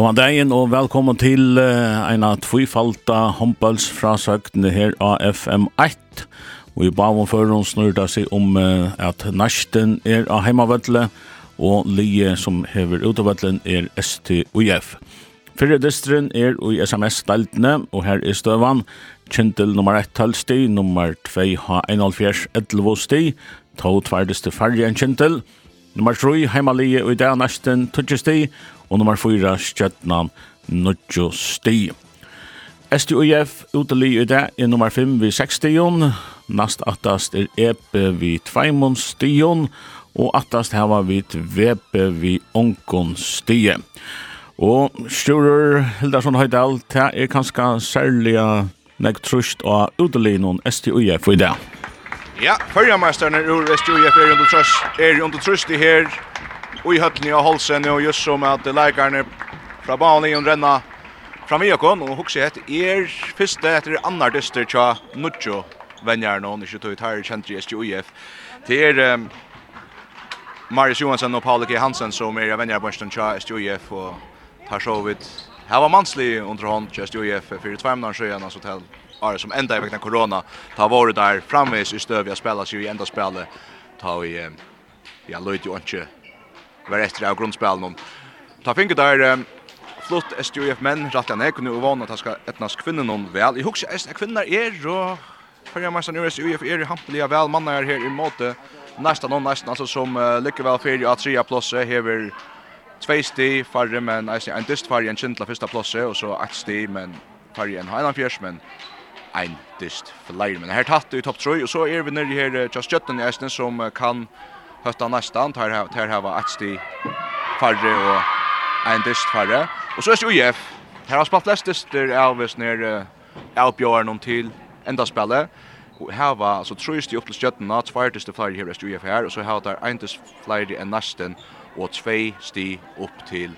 God dagen og velkommen til uh, en av tvifalta håndbøls fra søktene her av FM1. Og i bavom før hun snur det seg om uh, at nashten er av heimavødle og lije som hever utavødlen er STUF. Fyrre distren er i SMS-steltene, og her er støvan. Kjentel nummer 1 talsti, nummer 2 ha 1,5 11-sti, to tverdeste farge enn kjentel. Nummer 3 heimalige og i dag nashten 20 sti, og nummer 4 Stjøtnan Nudjo Sti. STUF uteli i det er nummer 5 vi 6 stion, nast attast er EP vi 2 stion, og attast hava vi VP vi onkon stie. Og Sturur Hildarsson Høydal, det er kanskje særlig nek trust av utelinen STUF i det. Ja, førjamesteren er ur STUF er under trusht, er under trust i her, i høttene av Holsen og just som at leikerne fra banen i en renna fram i okon og hukse et er fyrste etter annar dyster tja Nuccio venjar no ikkje tøy kjent i SJUF det er um, Marius Johansson og Paul K. Hansen som er venjar bønsten tja SJUF og tar så vidt Hava mansli underhånd hånd SGUF SJUF fyrir tværmnar sjøen altså til Are som enda i vekna korona. Ta våre der framvis i støvja spela sig i enda spela ta i ja, Lloyd jo var efter av grundspelen. Ta finke der flott SJF menn rættelig nek, og nå vann at han skal etnas kvinnen hon vel. Jeg husker at kvinner er, og fyrir mestan i SJF er hampeliga vel mannar her i måte. Næstan og nästan altså som uh, lykkevel fyrir at tria plåse hever tvei sti farre, men eisne ein dyst farre en kjentla fyrsta plåse, og så eit sti, men farre en heinan fjers, men ein dyst flere. Men her tatt i topp 3, og så er vi nere her uh, Just Jutten i eisne som uh, kan uh, hötta nästan tar här tar här var Atsti Farre och en dyst Farre. Och så är det UF. Här har spelat flest dyster Elvis ner Alpbjörn om till ända spela Och här var alltså tröst upp till skötten att fire dyster Farre här är UF här och så har där en dyst Farre en nästan och två sti upp till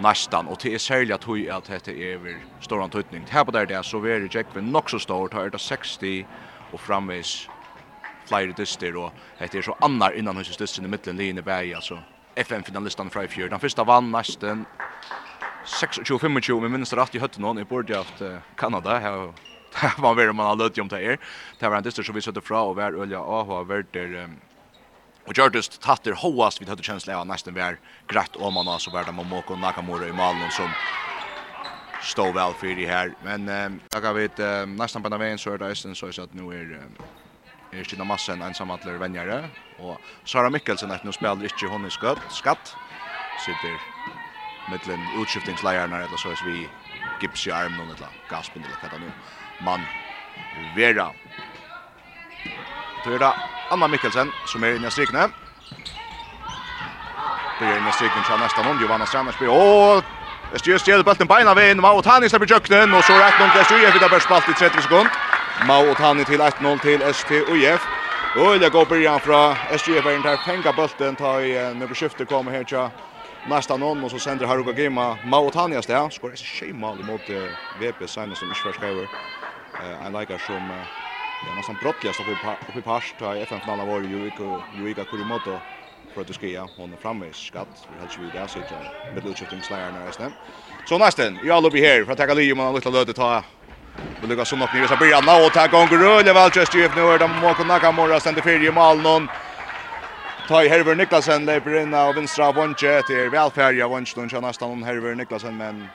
nästan och till sälja tog att att det är över stor antydning. Här på där det så är det Jack med nog så stort här det 60 och framvis flere dyster, og det er så annar innan hos dyster i midtelen linje bæg, altså FM-finalistan fra i fjord. Den første vann nesten 26-25, men minst rett i høtten nå, i borde haft Kanada, här Det var veldig man har løtt om det her. Det var en dyster som vi søtte fra, og hver ølja av har vært der Og Gjørtus tatt hoast vi hadde kjensle av nesten vi är greit om man altså var det Momoko Nakamura i Malen som stod vel för i her. Men um, da kan vi nesten på den veien så er det Øystein så att at nå er Stina Massen ensamhandler vennjare. Og Sara Mikkelsen er nu spiller ikke hun i skatt. skatt. Sitter mittlen utskiftingsleierne eller så er vi gips i armen og eller gaspen eller hva det nå, Mann Vera. Så er det Anna Mikkelsen som er inne i strikene. Det er inne i strikene til neste noen. Johanna Stranders blir... Åh! Estius stjeler bulten beina veien, Mao Tani slipper jøkkenen, og så er det noen til Estius, vi tar bare spalt i 30 sekunder. Mau og Tani til 1-0 til STUF. det går byrjan fra SGF er der penga bulten tar i nummer skiftet kommer her tja nästa någon och så sänder Haruka Gema Mau och Tanja där skor är tjej mål mot VP Simon som inte förskriver. Eh en likar som ja nästan brottligast uppe i past i FN-finalen var ju Yuiko Yuika Kurimoto för att skia hon framme skatt vi hade ju där så jag med lutching slayer nästan. Så nästan, jag vill be here för att ta Lee man lite löd ta Men Lucas så något nere så börjar nå och tar gång rulle ju nu är de Moko Nakamura ständer för i mål någon. Ta i Herver Niklasen löper in av vänstra vånche till välfärd jag vånche då nästan om Herver Niklasen men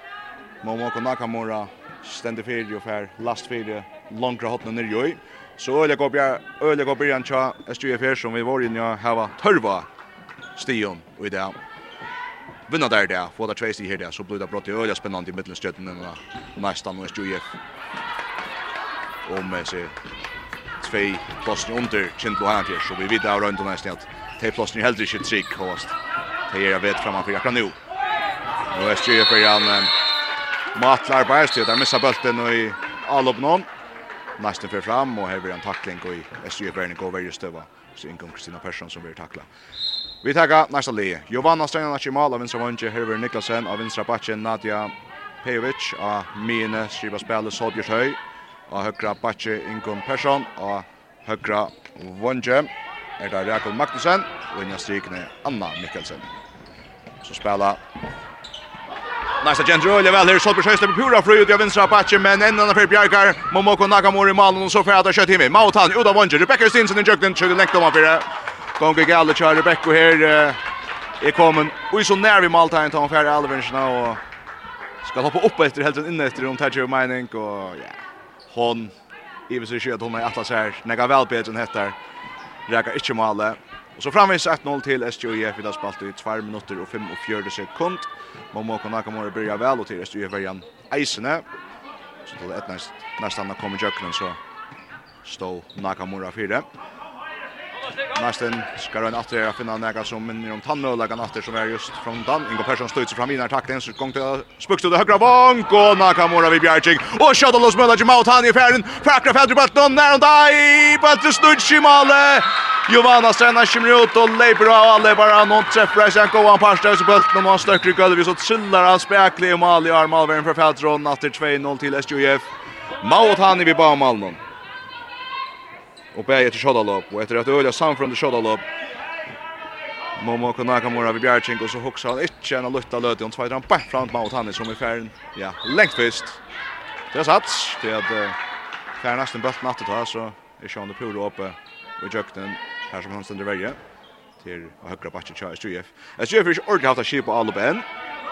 må må kunna Nakamura ständer för och för last för långt rakt ner ju. Så öle går jag öle går början tja SJFR som vi var inne och hava törva Stion och i det vinna där där, få där två här där så blir det brott i öliga spännande i mittenstjärnan nästan och SJF om sig två plåsning under Kindlo Hanatjer, så vi vet av runt och nästan att två ni helt inte trick host. Det är jag vet för akkurat nu. Nu är styrer för han matlar Bergstedt där missar bulten och i Alopnon. Nästan för fram och här blir en tackling och i Östrid för går varje stöva. Så inkom Kristina Persson som blir tackla. Vi tackar nästa le. Giovanna Stenar Chimal av vänstra vänster, Herver Niklasen av vinstra backen, Nadia Pejovic av Mine, Shiva Spelis, Holbjörshöj, og høgra Batje Ingun Persson og høgra Vonje er det Rekul Magnussen og innan strikene Anna Mikkelsen. Så spela Nice agent Julia väl här Solberg på pura fru ut av vänstra patchen men en annan för Bjarkar Momoko Nakamura i mål och så får det skott hemma. Mautan Uda Vonje Rebecca Stinson i jukten till längt om för Gånger Galle kör Rebecca här är kommen och så när vi Maltan tar han färre nu och ska hoppa upp efter helt inne efter om Tajir Mining och ja hon i vis ikke att hon er atlas här nega väl bättre än heter rekar inte male. och så framvis 1-0 till SJF vi har spalt i 2 minuter och 45 sekund. Man må kunne Nakamura börjar byrja vel, og til SJUF eisene. Så då är næst, næst anna kommer i så stå Nakamura 4. Nästan ska den att göra finna några som minner om tannmölagan åter som är just från Dan. Ingo Persson stöts fram innan tackling så gång till spukt till högra bank och Nakamura vid Bjarchik och skjuter loss Möller Jamal Tani i färden. Fackra fäder på någon när och där bättre snudd i målet. Giovanna Strenna kommer ut och leper av alla bara någon träffar så han går han passar så bult när man stöcker i gulvet så trillar han spärklig i mål i arm. armalvärn för Fältron åter 2-0 till SJF. Maut han i vid banan och bäger efter Shodalov och efter att öliga samfund Shodalov Momo Konakamura vid Bjarchenko så hoxar han inte en lutta löte och tvåar han på framåt mot han som i färden ja längt först det är sats det är färden nästan bult natt då så är Sean de Puro uppe och jökten här som han ständer välja till högra backen Charles Jeff. Jeff är ordentligt haft att skipa alla ben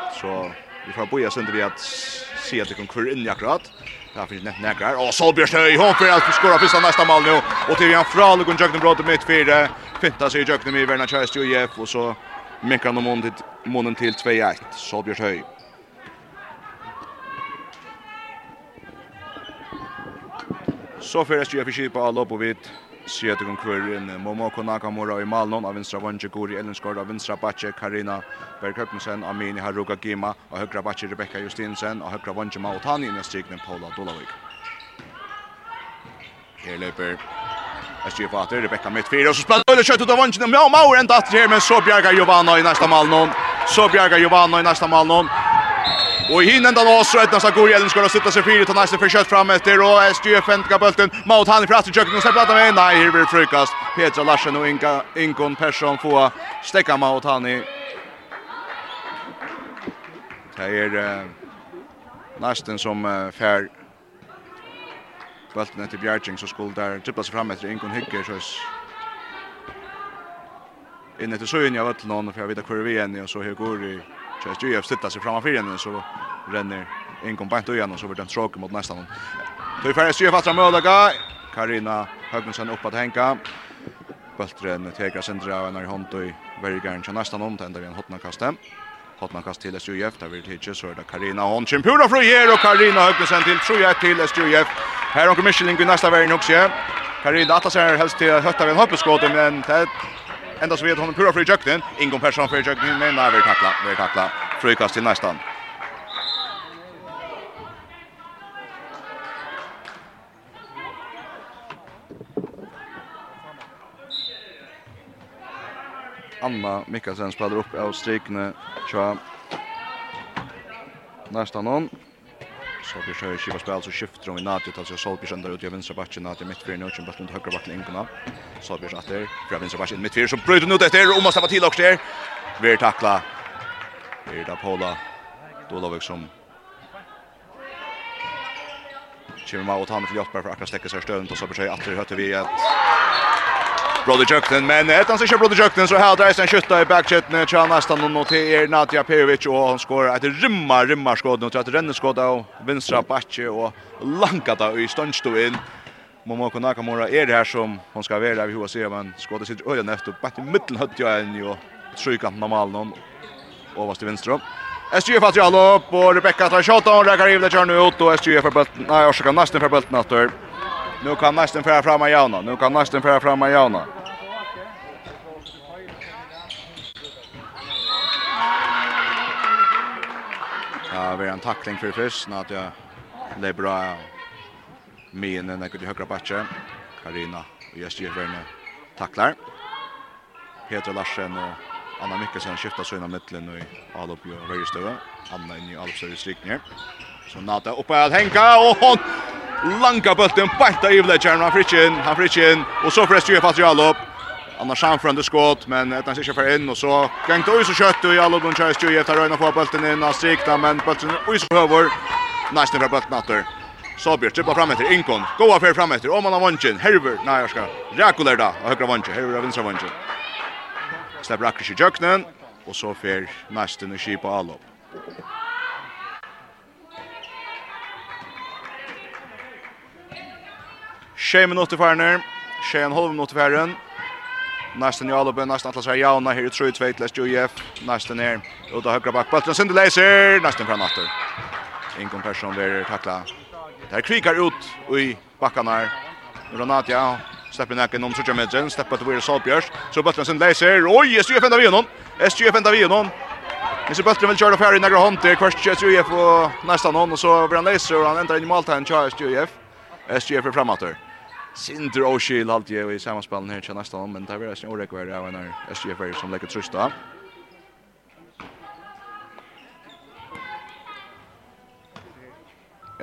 så vi får boja sönder vi att se att det kan kurra in i akkurat. Där finns net näkrar. Och Solbjörnstøy, hon för att skora första nästa mål nu. Och till Jan Frale går Jöknen brott mitt fyra. Finta sig Jöknen i Verna Chester och Jeff och så minkar han månen till månen till 2-1. Solbjörnstøy. Så fyrir SJF i Kipa, Lopovic, Sjøte kvar inn Momoko Nakamura i Malnon av vinstra Vange Gori Ellenskård av vinstra Batje Karina Bergkøpnsen Amini Haruka Gima og høyre Batje Rebecca Justinsen. Og høyre Vange Mautani i striknen Paula Dolavik. Her løper Estje Fater, Rebecca mitt fire, og så spiller Døyla kjøtt ut av Vange, og Maur en datter her, men så bjerger Giovanna i neste Malnon. Så bjerger Giovanna i neste Malnon. Och i hinnan då så ett nästa går Ellen ska sitta sig fyra till nästa försök fram efter och SG fändka bulten mot han i fast köket och släpper att med nej här blir frukast Petra Larsen och Inka Inkon Persson få stäcka mot han i Det är nästan som fär bulten till Bjarking så skulle där trippla sig fram efter Inkon Hycker så inne till Sjöjön jag vet någon för jag vet hur vi är och så hur går det Så jag ju sitta sig framför henne så renner en kompant igen och så vart den stroke mot nästa någon. Då är färdig styr fast möjliga. Karina Högnesen upp att hänka. Bultren tegar sendra av när hand och väljer gärna till nästa någon. Tänder vi en hotnakast Hotna kast till SJF. Där vill tittar så är det Karina Honsen. Pura fru här och Karina Högnesen till tror jag till SJF. Här har Michelin i nästa världen också. Karina atlasar helst till hötta vid en hoppeskåd men det Ända så vet hon pura fri jökten. Ingon Persson fri jökten men nej vi tackla. Vi tackla. Frykast till nästan. Anna Mikkelsen spelar upp av strikne. Tja. Nästan någon. Solbjørg Sjøy skiva spil, så skifter hun i Nadjut, altså Solbjørg ender ut i vinstra bakken, Nadjut midtfyrir, Nøtjen bøtt rundt høyre bakken inngående. Solbjørg atter, fra vinstra bakken midtfyrir, som brøyder ut etter, og Mastava til også der. Ver takla. Ver da Paula Dolovik som Kjemma og ta med til Jotberg for akkurat stekke seg støvnt, og så bør seg atter høyte vi at Brody Jöknen, men ett han sikkert Brody Jöknen, så här drar en skjuttar i backchatten, tja nästan och er Nadja Pejovic och han skorar ett rymmar, rymmar skåd, och tror att ränner skåd av vänstra backe och lankata i stundstå in. Momoko Nakamura är det här som hon ska vara där vid HC, men skådet sitter öjan efter, bättre mittel hött jag en ju, trykant normalt någon överst till vänster. SGF har tjall upp och Rebecca tar shot och räcker in det kör nu ut och SGF för bulten. Nej, jag ska nästan för bulten åter. Nu kan nästan föra fram Jauna. Nu kan nästan föra fram Jauna. har en tackling för först när att jag det bra men den jag högra backen Karina och jag styr värne tacklar Peter Larsen och Anna Mikkelsen skiftar så innan mittlen och i Alup och Röjestøve. Anna in i Alup Sørre strykninger. Så Nata oppe at Henka och hon langa bulten bæta i vledgjern. Han fritjen, han fritjen och så frest i Patri Alup annars framförande skott men ett han inte för in och så gängt det så kött och i alla de chans ju efter Röna får bollen in och strikta men bollen oj så över nästan för bollen åter så blir det fram efter Inkon gå av för fram efter om man har vunnit Herver nej jag ska Rakuler då och högra vunnit Herver vinner vunnit släpp Rakuler i jöknen och så för nästan och skipa alla Tjej minutter färner, tjej en halv minutter färren. Nästan i Alben, nästan Atlas här Jauna, här är Troy Tveitlers, UF, nästan här. Och då högra back, sen Sinde Laser, nästan fram åter. Inkom person där tackla. Där krikar ut i backarna här. Ronatja, släpper näcken om Sorge Medjen, släpper till Weir Så Bulten Sinde Laser, oj, SJF ända vi honom. SJF ända vi honom. Men så Bulten vill köra färdig några hånd till Kvart SJF och nästan honom. Och så blir han Laser och han ändrar in i Malta, han kör SJF. SJF är framåt där. Sinter O'Shill halt ju i samspelen här till nästa men det blir en orekvärd av en SGF som lägger trösta.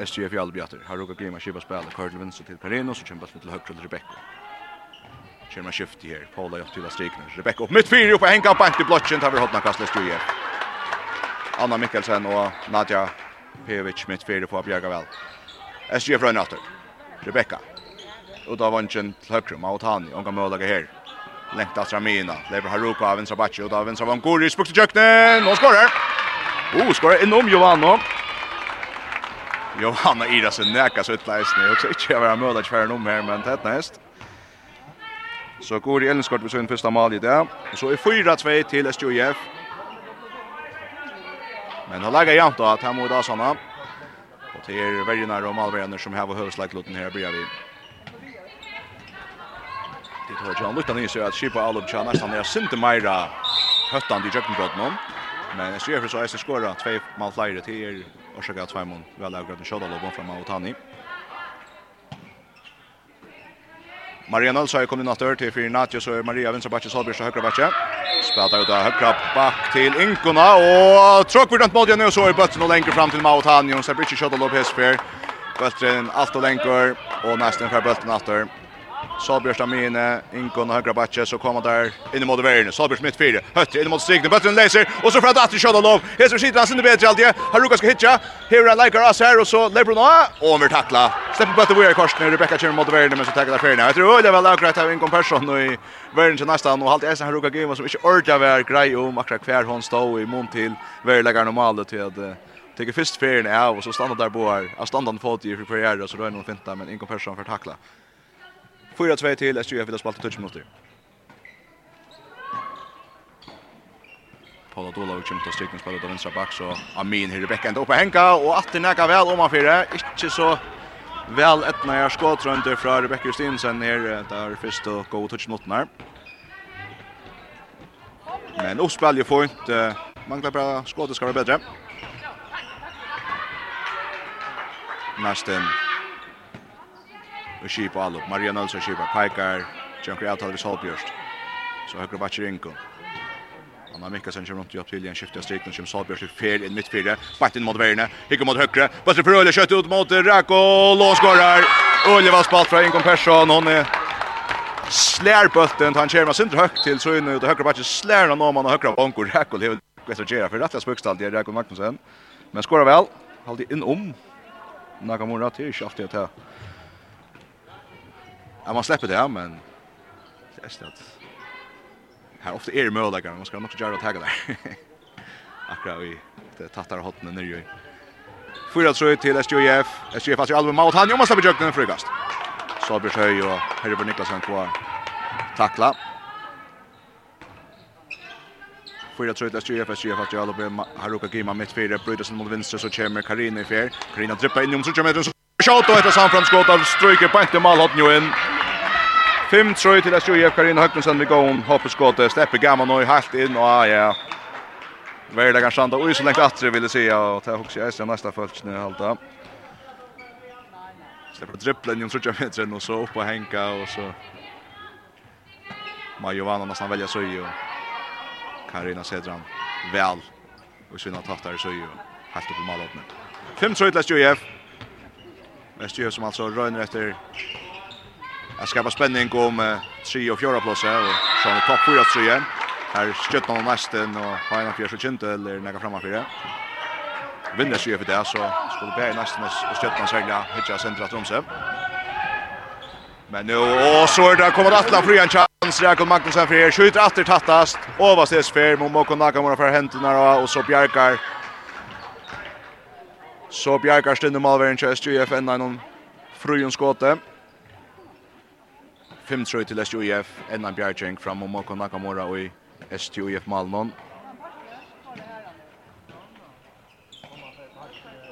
SGF i Albjatter. Har råkat glömma skiva spela kvar till vänster till Perino så kämpas lite högt till Rebecca. Kör skift här. Paula gör till streken. Rebecca upp mitt fyra upp och hänga på i blotchen, tar vi hotna kastar Stuje. Anna Mikkelsen och Nadja Pevic mitt fyra på Bjärgavel. SGF rönnar åter. Rebecca ut av vanchen till högre mot han och kan måla här. Lengt av mina. Lever Haruka av vänstra backe ut av vänstra van Guri spukt till köknen. Och skorar. Oh, skorar enorm Jovanno. Jovanna Ira sen näka så ett läs nu också. Inte jag var möda för skära mer men tätt näst. Så Guri Ellenskort vid sin första mål i det. Och så är 4-2 till SJF. Men han lägger jämt då att han mot Asana. Och till nära om Malverner som har högslagluten här bredvid. vi. Og John Luttan i seg at Shipa Alup Chan nestan er sinte meira høttan i Jøkkenbrødden. Men jeg ser for så eisen skåra tvei mal flere til er årsaka at Sveimon vel avgrød en kjødal og fram av Tani. Maria Nalsa er kommet inn at til fyrir Natio, så er Maria Vinstrabacci Solbjørs til Høykrabatje. Spelta ut av Høykrab bak til Inkona, og tråk vi mot igjen, og så er bøtten og lenger fram til Mautani, og så er Britsi Kjødal og hesper. Bøtten alt og lenger, og nesten fra bøtten atter. Salbjørst av mine, Ingon og høyre batje, så kommer der inn mot verden. Salbjørst midt fire, høyre inn mot strikene, bøtteren leser, og så fra det atter kjøtt og lov. Heser sitter han sinne bedre alltid, har Ruka skal hitja, hever han leikar ass her, og så lever hun av, og han vil takla. Stepper bøtter vore i korsen, Rebecca kommer mot verden, men så takker det ferien. Jeg tror øyelig vel akkurat av Ingon Persson i verden til nesten, og halte Esen Haruka Gima som ikke ordentlig var grei om akkurat hver hon stå i mån til verlegger normale til at Tek fyrst ferien av, og så standa der boar, av standan fot i fyrir fyrir så røyna og finta, men Ingon Persson fyrir takla. 4-2 til SJF vil ha spalt i 20 minutter. Paula Dola vil til styrkning spiller ut av venstre bak, så Amin her i bekken oppe henka, og at atter nekka vel om han fire, ikke så vel etna jeg skått rundt fra Rebecca Justinsen her, der først og gå touch mot her. Men oppspill jo fint, mangler bra det skal være bedre. Nesten och Kipa Allo. Mariano Alonso Kipa Paikar. Janker Altal vid Solbjørst. Så högra backen Inko. Anna Mikkelsen kommer runt i upptill igen, skiftar striken, kommer Solbjørst till fel, in mitt fyra, bakt in mot Verne, hickar mot högre, Bötter för Öle, kött ut mot Rako, lånskårar, Ulle var spalt från Inko Persson, hon är slär bulten, han kör med sin högt till så in ut, högre backen slär han om han högre banko, Rako, det är väl att göra för rätta spökstall, det är Rako Magnusson, men skorar väl, håller in om, Nakamura till, skafft det här. Ja, man släpper det, men det är snart. Här ofta är det möjliga, man ska nog göra att häga där. Akkurat vi det tattar hotten ner ju. Fyra tror till SJF. SJF har ju allvar mot han. Jo, man släpper jöknen frukast. Så blir höj och Herre för Niklasen kvar. Tackla. Fyra tror till SJF. SJF har ju allvar Haruka Gima mitt fyra. Bryter sig mot vänster så kommer Karina i fjär. Karina drippar in i om 30 meter. Shot och ett samframskott av Stryker på inte mål hot nu in. 5 3 till att Jojef Karin Högnsen vi går om hoppskottet släpper gammal nu halt in och ah, ja. Värda kan standa och så länge att det vill se och ta också är sen nästa fölch nu halta. Släpper dribblen ju tror jag och så upp och hänka och så Majovana nästan välja så ju. Karina Sedran väl och sina tattar så ju helt upp i målet nu. 5-3 till Jojef. Västjö som alltså rönner efter Jag skapar spänning om 3 och fjärde platser och så har vi topp fyra igen. Här skjuter han nästan och har en fjärde skjut eller några framåt fyra. Vinner sig för det så skulle Berg nästan och skjuter han segla hitcha centra Tromsø. Men nu och så är det kommer att la fri en chans Jakob Magnusson för er skjuter åter tattast. Överses för mot Nakamura för händerna och så Bjarkar. Så Bjarkar stundemalveren till SJF ända någon frujun skåte. 5-3 til SJUF, enn en bjergjeng fram om Måkon Nakamura og i SJUF Malmon.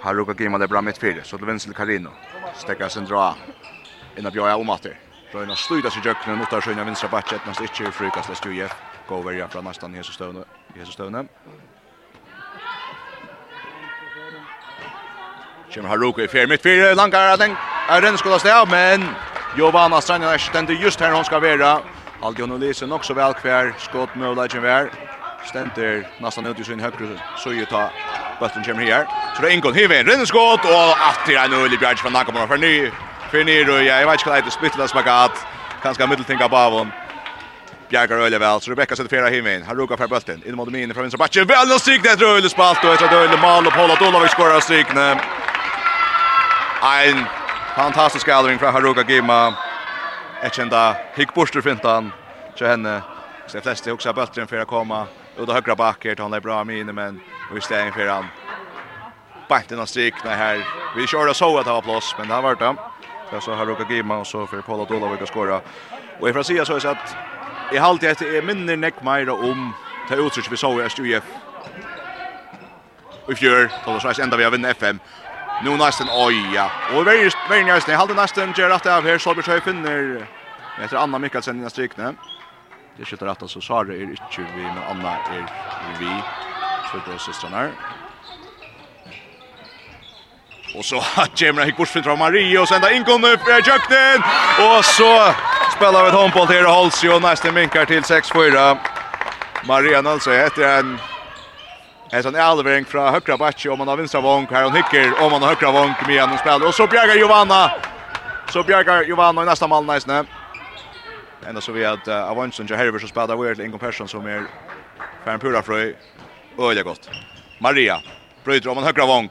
Haruka Gima det bra mitt fire, så til venstre Karino. Stekka sin dra inna bjøya om atter. Røyna sluta sig jøknen, utar sjøyna vinstra batchet, etnast ikkje i frukast lest UF. Gå verja fra nastan Jesus Støvne. Jesus Støvne. Kjem Haruka i fjerde mitt fyrir, langar den. Er den skulle stå, men Jovana Strandin ständer just här hon ska vara. Aldion Olisen också väl kvar skott med Legend Vär. Ständer nästan ut i sin högra så ju ta bulten kommer här. Så det är Ingon Hiven renner skott och att det är en Ulli Bjärg från Nacka för ny. För ny och jag vet inte vad det spittlas spagat. Kanske mitteltänka på avon. Bjarkar Öle väl, så Rebecca sätter fyra himmel. Han rukar för bulten. In mot min från vänster backen. Väl och stryk det Öle spalt och ett Öle mål och Paula Dolovic skorar strikna. Ein Fantastisk gathering fra Haruka Gima. Etchenda hick borster fintan. Så henne så de flesta också bulten for å komme. ut och högra back här han er bra mine, men vi steg stället för han inn och strikna här. Vi körde så att var plats men det har vært det. Så så Haruka Gima och så för Paula Dolavik att skora. Och ifrån sidan så är så att i halvtid efter är minner näck mer om ta utsikt vi såg i SJF. Vi fjör, då så ända vi har vunnit FM Nu nästan oja. Och very very nice. Det håller nästan gör att av här så blir finner. Jag tror Anna Mikkelsen i strikne. Det skjuter rätt så Sara är inte vi men Anna är vi. Så då systrarna. Och så har Jemra gick bort från Marie och sända in kommer för Jökten. Och så spelar vi ett handboll till Holsi och nästan minkar till 6-4. Maria Nalsøy heter en En sån allvering från högra backe om man har vänstra vång här och hicker om man har högra vång med en spelare och så bjärgar Giovanna. Så bjärgar Giovanna i nästa mål nästan. Ända så vi att uh, Avanson och Herber som spelar Weird Ingo Persson som är Färn Pura Fröj. Öliga gott. Maria bryter om man högra vång.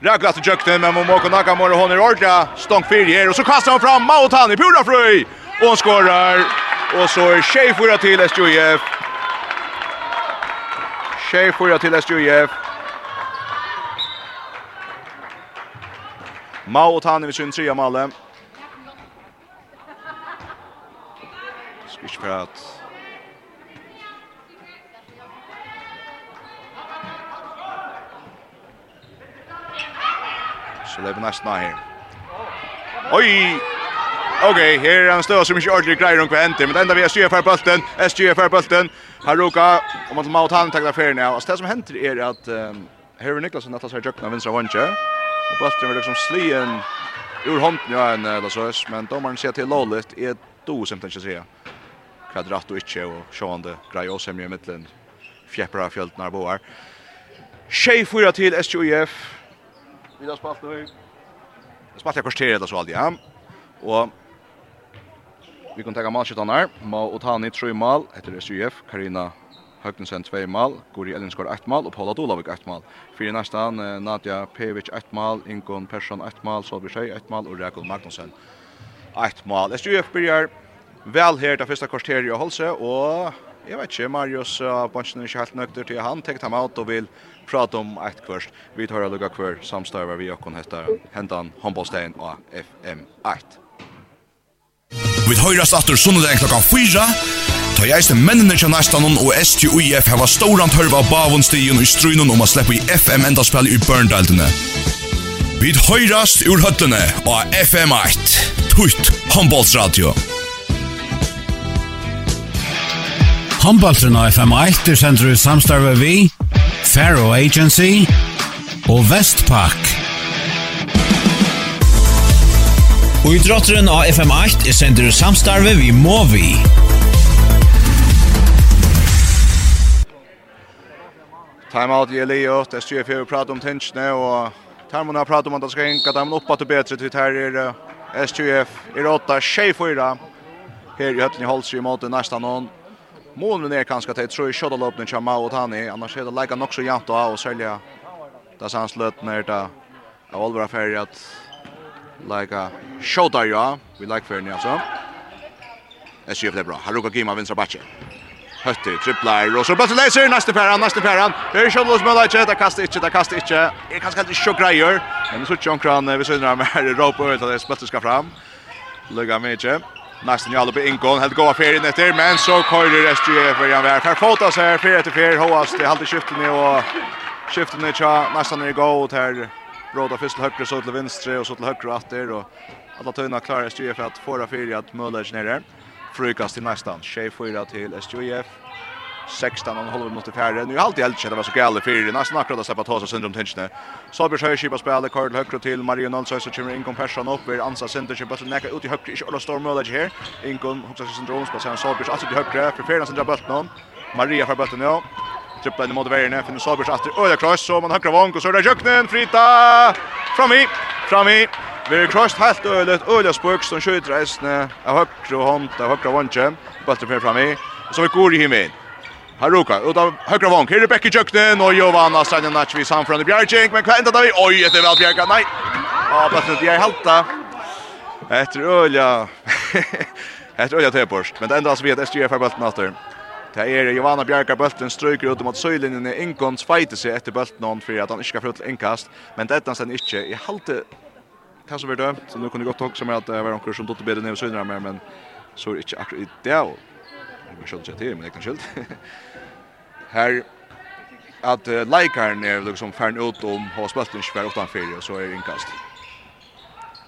Ragla till Jökten men Momoko Nakamura hon är ordla. Stång fyra här och så kastar hon fram Mautani Pura Fröj. Och hon skorar. Och så är tjej fyra till SJF. Tjej fyra till SJF. Mao och Tani vid sin trea malle. Skitch för att Så lever nästan här. Oj! Okej, okay, här är han stöd som inte ordentligt grejer om kvänt, men det enda vi är styr för bulten, SG för bulten. Haruka om att Maut han tacklar för nu. Alltså det som händer är att um, Harry Nicholson att sig jökna vänstra vänche. Och bulten är liksom slien ur hånden, ja, en eller så men domaren ser till lollet är då som tänkte säga. Kvadrat och inte och sjönde grejer och sämre i mitten. Fjäppra fjällt när boar. Tjej fyra till SJF. Vi har spalt nu. Spalt jag kvarter eller så aldrig. Ja. Och Vi kan tega malskjøttan her. Ma Otani tre mål, etter SUF, Karina Høgnesen 2 mål. Guri Ellinskår 1 mål. og Paula Dolavik 1 mal. Fyrir nestan Nadia Pevic 1 mål. Ingon Persson 1 mål. Solbjørn Sjøy 1 mål. og Rekul Magnussen 1 mål. SUF byrjar vel her til første kvarter i Holse og Jeg vet ikke, Marius uh, Bonsen er ikke helt nøkter til han, tekt ham ut og vil prate om ett kvart. Vi tar å lukka kvør samstarver vi og kon hetta hendan håndballstein og FM 8. Vi høyrast atter sundag klokka 4. Ta jeg eiste mennene til næstanon og STUIF heva storan tørva bavonstigen i strunen om å slippe i FM-endaspillet i Burndeldene. Vi høyrast ur høttene av FM 1. Tutt håndbollsradio. Håndbollsradio FM 1 er sender i samstarve vi, Faro Agency og Vestpak. Og i drotteren av FM8 er sender samstarve vi må vi. Time out i Elio, det styrer for å prate om tingene, og termene har pratet om at det skal hinka dem opp at det bedre til her er STF, er 8, 24, her i Høtten i Holsby mot nästa någon. Målen är kanske att jag tror i kjøttaløpene kommer Mao og Tani, annars er det leika nok så jant og av og selja. Det er sanns løtene er det av Olvera Ferri at leika Shota ja, vi like för ni alltså. SJF det är bra. Haruka Gima vänstra backe. Høtti, tripplar, og så bare leser, neste peran, neste peran. Det er kjødlås med leitje, det kaster ikke, det kaster ikke. Det er kanskje helt ikke greier, men det er ikke omkran, vi synes når han er råp og det er spøttet skal fram. Lugga med ikke. Nesten jo alle på inngånd, helt gåa ferien etter, men så køyrer SGF i anvær. Her fotas her, fyrir etter fyrir, hoas, det halte skiftene og skiftene tja, nesten er i gå, og her råda først til høyre, så til venstre, og så til høyre og atter, og alla tøyna klarar SJF att föra fyra att ner. nere. Frukast till nästan. Chef fyra till SJF. 16 och håller mot färre. Nu är alltid helt det var så gäller fyra. Nästan akkurat att släppa ta sig syndrom tingen. Sabers höjer sig på spelet. Karl högre till Mario Nolsson så kommer in kompression upp. vid ansa center sig bollen näka ut i högre. Inte alla står Möller här. Inkon hugger sig syndrom på sen Sabers alltså till högre. För fyra sen bollen någon. Maria för bulten ja. Trippla in mot vägen. Finner Sabers efter. Öja cross så man högre vank och så där Jöknen frita. Fram i. Fram i. Vi har krossat helt øylet, öliga spök som skjuter reisene av høyre hånd, av høyre vondtje, bøtter fyrir fram i, og så vi går i himmel. Haruka, roka, ut av høyre vond, här är Becky Jöknen och Jovanna Stanjanac vid samfrande Bjergjeng, men hva ända da vi? Oi, etter vel Bjerga, nei! Og bøtter jag är halta. Etter øylet, etter øylet tøyborst, men det enda som vi at SGF er bulten efter. Det är Giovanna Bjarka bulten stryker ut mot söjlinjen i innkons fighter sig efter bulten hon för att han inte ska få flytte inkast, men dette sen inte. I halte det över var så nu kunde jag gott också med att det var några som dotter bättre ner och synare mer men så är det inte akkurat det. Jag skall skjölda till, men det kan skilt Här, att uh, likaren är liksom färn ut om har spelat en 24-8-4 och så är det inkast.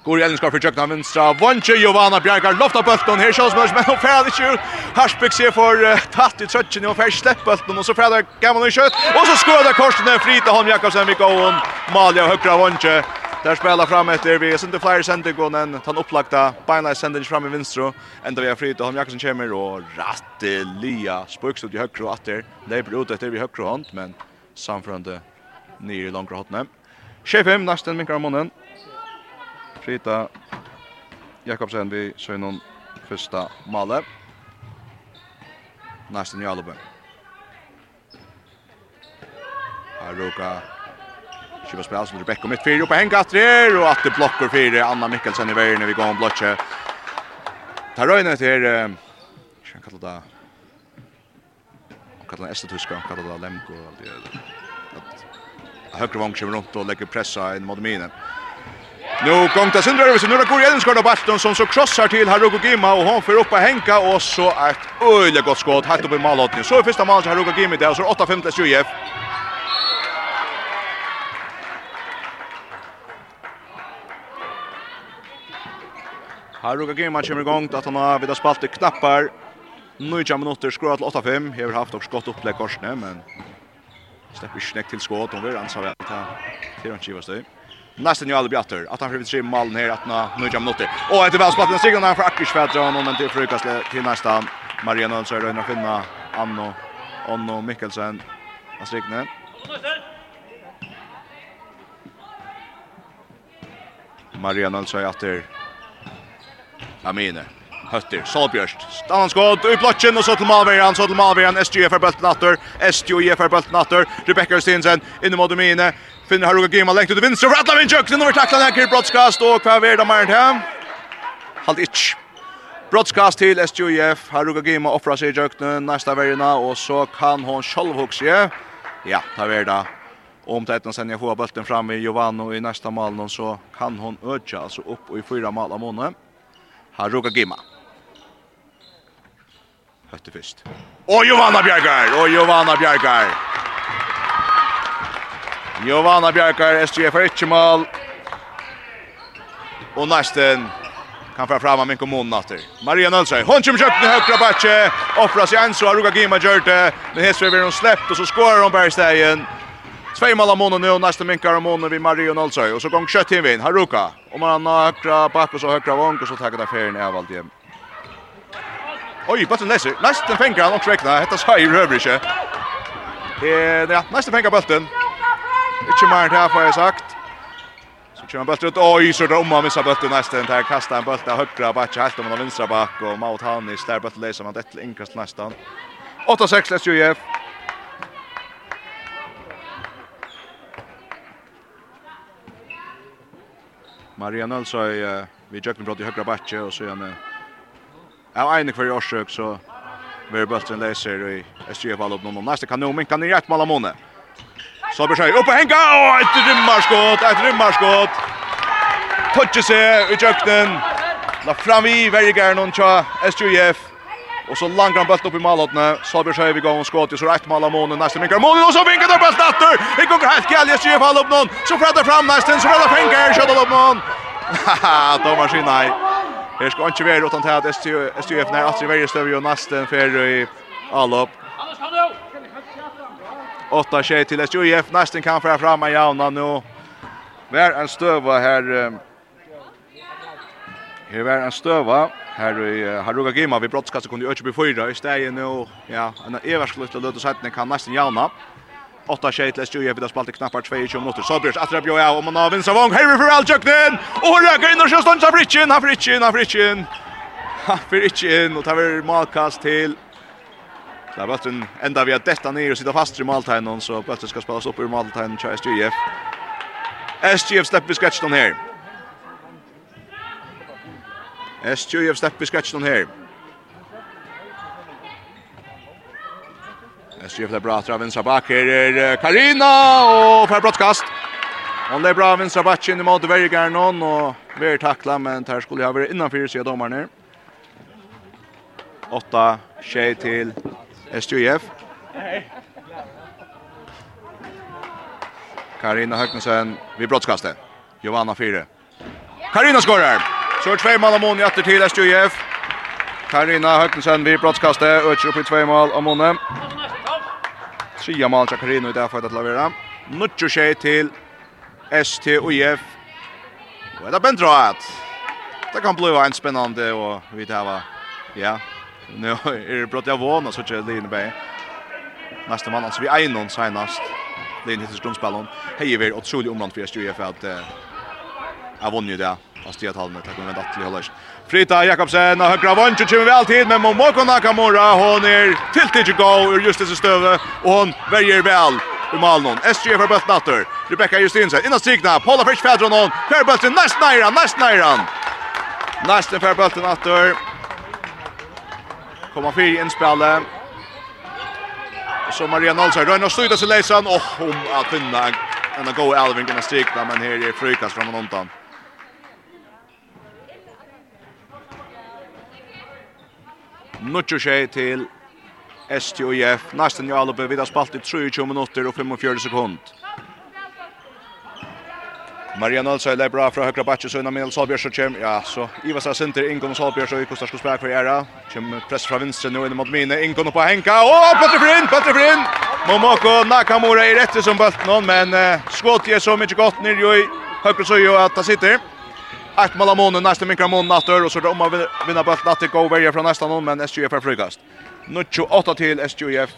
Går i Ellinskar för tjökna vinstra. Vantje Giovanna Bjergar lofta bulten. Her kjøs mørs, men hun færer ikke ut. Ser for tatt i trøtjen. Hun færer slepp bulten, og så færer Gammel i kjøtt. Og så skoer det korsene. Frita Holm Jakobsen, Mikk Owen, Malia og Høkra Vantje. Där spelar fram efter vi är inte flyr center går den han upplagda byline sender fram i vänster ända vi har fritt och Jakobsen kommer och rattelia spucks ut i högra och åter. Det blir ut efter vi högra hand men samfrande ner i långa hotne. Chefem nästan med månen. Frita Jakobsen vi så någon första målet. Nästan Jalobben. Aroka Kiva spela som Rebecca mitt fyra uppe hänga efter och att det blockar fyra Anna Mikkelsen i vägen när vi går om blocke. Tar Röjne till eh kan kalla det kalla det Estetuska, kalla det Lemko och allt det. Att högra vång kommer runt och lägger pressa in mot minen. Nu kom det sönder över så nu det Kori Edens skott Barton som så krossar till Haruko Gimma och hon får upp att hänga och så ett öjligt gott skott. Hatt upp i målåtningen. Så är första målet Haruko Gimma där och så 8-5 till 20. Här råkar German kommer igång att han har vid spalt i knappar. Nu i minuter skruva till 8-5. Jag har haft också gott upplägg korsne men släpper snäck till skott Hon vill ansar väl att till han kivas det. Nästan ju aldrig bjatter att han försöker mallen här att nu i minuter. Och ett väl spalt den segern där för Ackersfädra men till frukast till nästa Maria så är att finna Anno Anno Mikkelsen. Astrikne. Maria så är efter Amine. Hötter, Solbjörst. Stannan skott, ut blotjen, och så till Malvejan, så till Malvejan, SGF är bulten atter, SGF är bulten atter, Rebecca Stinsen, inne mot Amine, finner Haruka Gima längt ut til vinstre, for nu Kjøkken, over taklan Hekker, brottskast, kvar hva är det Maren hem. Halt itch. Brottskast till SGF, Haruka Gima offrar sig i Kjøkken, nästa verina, och så kan hon sjolv ja, ta er det om det är sen jag får bulten fram i Giovanni i nästa mål så kan hon öka alltså upp och i fyra mål av månaden. Haruka Gima. Hötte först. Och Giovanna Bjergar! Och Giovanna Bjergar! Giovanna Bjergar, SGF er ikke mål. Och nesten kan få fram av min kommun natter. Maria Nölsöj, hon kommer kjøpt den høyre batje, offras igjen, så har Ruka Gima gjort det, men Hesve blir hon släppt och så skårar hon bare stegen. Två mål om månaden nu, nästa minkar om månaden vid Mario Nolsøy. Och så gång kött in vinn, Haruka. Om man har högra back och så högra vång och så tackar det färgen av allt igen. Oj, bulten läser. Nästa fänger han också räkna. Hetta sa i rövriske. Eh, ja, nästa fänger bulten. Inte mer här får jag sagt. Så kör han bulten ut. Oj, så där om han missar bulten nästa. Där kastar han bulten högra back, helt om han vänstra back och Maut Hannis där bulten läser man det inkast nästan. 8-6 läs ju Maria alltså uh, vi jökna brott i högra backe och så är han av en kvar årsök så vi bulten läser i SJF all upp någon nästa kan men kan ni ett mål av Så blir sig upp och hänga och ett rymmarskott, ett rymmarskott. Touchar sig i jöknen. La fram i Vergaren och SJF. Och så langar han bult upp i målåtne. Salberg säger vi gång skott och så rätt mål av månen. Nästa vinkar månen och så vinkar det bult efter. Det går helt gälje så fall upp någon. Så fräder fram nästa så fräder finkar skjuter upp någon. Haha, Thomas Skinai. Här ska inte vara utan att STF när att varje stöv och nästa för i allop. Åtta tjej till SJF. Nästan kan föra fram en jauna nu. Vär en stöva här. Här var en stöva här i Haruga Gima, vi brottskast kunde ju inte bli fyra i stället nu ja en evarslut och låt sätta kan nästan gärna åtta tjej till Stuja vid spalt knappar 22 minuter så blir att Rabio ja om man har vinst avång Harry för Aljöknen och röker in och kör stånd så Fritchen han Fritchen han Fritchen han Fritchen och tar vi malkast till Där vart en ända vi har detta ner och sitta fast i måltajnen så plötsligt ska spelas upp ur måltajnen Chelsea SGF SGF släpper sketchen här SG har steppet skratchen her. SG har bra tra vinstra bak her er Karina og fer broadcast. Hon det bra vinstra bak inn mot Vergar någon och Ver tackla men där skulle jag vara innanför sig domaren här. 8 tjej till SJF. Karina Högnesen vid brottskastet. Johanna Fyre. Karina skorar. Så er tvei mål av Moni etter til SJF. Karina Høgnesen vid brottskastet, øker opp i tvei mål av Moni. Tria mål til Karina i det for å lavere. Nuttjo tjei til STUF. Og det er bent. Det kan bli en spennende och vi tar. Ja, nå er det blott jag våner, så ikke Line Bay. Neste mann, altså vi er noen senest. Line hittis grunnspillene. Hei, vi er utrolig omland for SJF at jeg vunner jo det av stiga talmet. Tack om en dattlig hållars. Frita Jakobsen och högra vant kommer väl tid men Momoko Nakamura hon är till till go ur just det stöve och hon väljer väl i Malnon. SG för bult natter. Rebecca Justinsen innan strikna. Paula Frisch Fedron hon. För bulten näst nära, näst nära. Näst för bulten natter. Kommer fyra inspelade. Så Maria Nolsson rör och slutar sig läsan och hon att finna en god Alvin kan strikna men här är frukast från honom. Nuttjo tjej til STOF. Nästan i Alebe, vi har spalt i 23 minutter og 45 sekund. Maria Nolsøy leier bra fra høyre bakke, så innan Minel Solbjørs kjem, ja, så Iva sa sinter, Ingon og Solbjørs og Ikostar skulle spille for Gjera. Kjem press fra vinstre nå inn mot Mine, Ingon opp Henka, og Petter for Petter Bøtter for! Momoko Nakamura i rette som bøtten, men uh, skått er så mye godt nere i høyre søy og at han sitter. Ett mål av månen, nästa minkra månen nattör och så är det om man vinner bult natt till go värja från nästa någon men SJF är frukast. Nu 28 till SJF.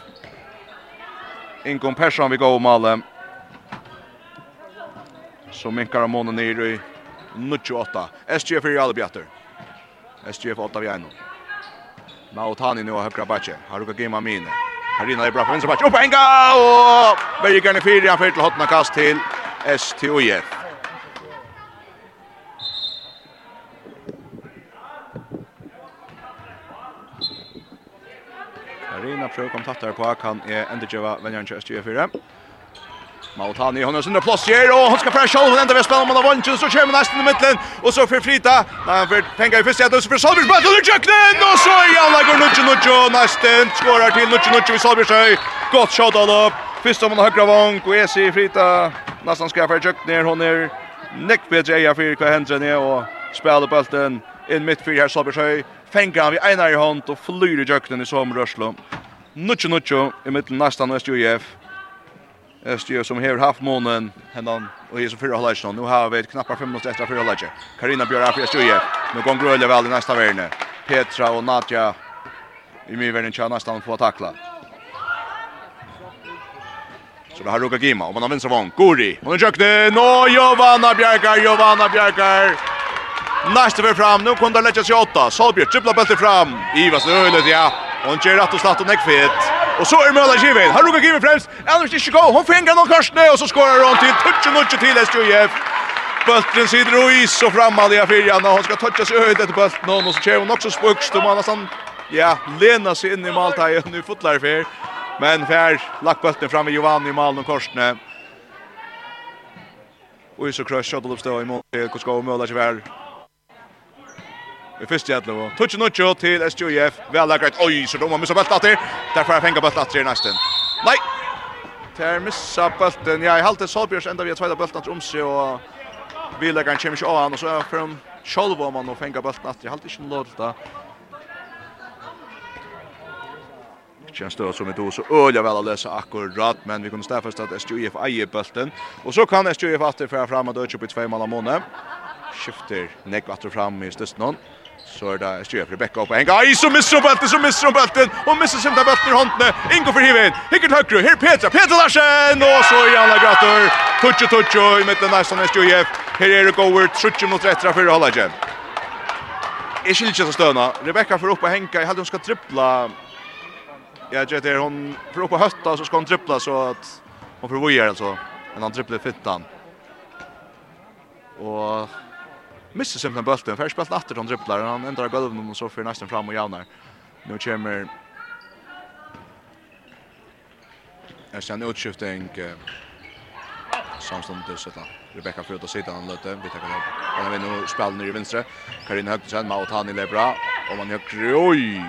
Ingon Persson vi går om alla. Så minkar månen ner i 28. SJF är i alla bjatter. SJF 8 vid är nu. Mautani nu har högra backe. Har du gima mine. Karina är bra för vänster backe. Upp en gång! Och Bergen är fyra, han fyrt till hotna kast till STOF. Prøv kom tattar på kan er endegeva venjan til Østjø4. Mautani, han er sinne plass her, og han skal fra sjål, han ender ved spillet, man har vant, så kommer nesten i midtlen, og så for Frita, nei, han får penga i første, og så for Salbjørs, men under kjøkkenen, og så i anlegger Nucci Nucci, nesten, skårer til Nucci Nucci ved Salbjørsøy, godt shot all opp, første om han har høyre vank, og Esi Frita, nesten skal fra kjøkkenen, hun er nekk bedre eier for hva hendren er, og spiller bølten inn midt for her Salbjørsøy, fenger han ved Einar i hånd, og flyr i kjøkkenen i sommerrørslo. Nuccio Nuccio i mitten nästan och SJF. SJF som har haft månen händan och är så fyra halvlek nu. har vi knappar fem minuter efter fyra halvlek. Karina Björn för SJF. Nu går Grölle väl i nästa värne. Petra och Nadja i min världen kör nästan på att tackla. Så det har Ruka Gima och man har vinstra vång. Gori. Hon är jökne. Nå Jovanna Bjarkar, Jovanna Bjarkar. Nästa vi fram. Nu kunde det lägga sig åtta. Solbjörn trippla bulten fram. Ivas ölet ja. Hon han rätt och slatt och näck fet. Och så är Möller Kivein. Han rukker Kivein fremst. Ellers inte gå. Hon fänger någon korsne och så skårer han til. Tutsi nutsi till SJF. Bulten sitter och is og frammalliga i og Hon ska toucha sig høyt efter bulten. Och så kör hon också spukst, og man nesten, ja, lena sig in i maltaien, nu fotlar för. men fär lagt bulten fram i Giovanni i malen og korsene. Og så krøst, kjøttelupstå i mål, til Kotskov og Møller Kivein i første jætle. Tutsi Nuccio til SJF. Vel er greit. Oi, så de har missa bøtt atter. Derfor har fenga bøtt atter i nesten. Nei! Der missa bøtten. Ja, i halte Solbjørs enda vi har tveida bøtten atter om seg, og bileggeren kommer ikke av han, og så er for dem sjolv om han og fenga bøtten atter. Jeg halte ikke noe lov til det. Kjenns det som ett så ölja väl att läsa akkurat men vi kunde stäffa att SJF äger bulten och så kan SJF åter föra fram och döda upp i två mål av månaden. Skifter nekvatter fram i stösten så er det styr för backa upp en gång. Aj så missar bulten, så missar bulten och missar sin där bulten i håndene. Ingo för hiven. Hikkert högre. Här Petra, Petra Larsen och så är alla gratter. Tutsi, tutsi, i midten där som är styr. Det goer trutsi mot rättra för hålla Jeg Är ikke så stöna. Rebecca får upp och hänga. jeg hadde hun skal trippla. Jeg vet det hon får opp og hötta så skal hun trippla så att hun får vojer alltså. Men han tripplar fittan. Och missar simpelthen bulten. Färs spelt åter han dribblar. Han ändrar gulven og så för nästan fram och javnar. Nu kommer Jag ser en utskiftning samstundes att Rebecca får ut och sitta han löte. Vi tar Och han vi och spelar ner i vänstra. Karin Högtsen med att han i lebra och man gör oj.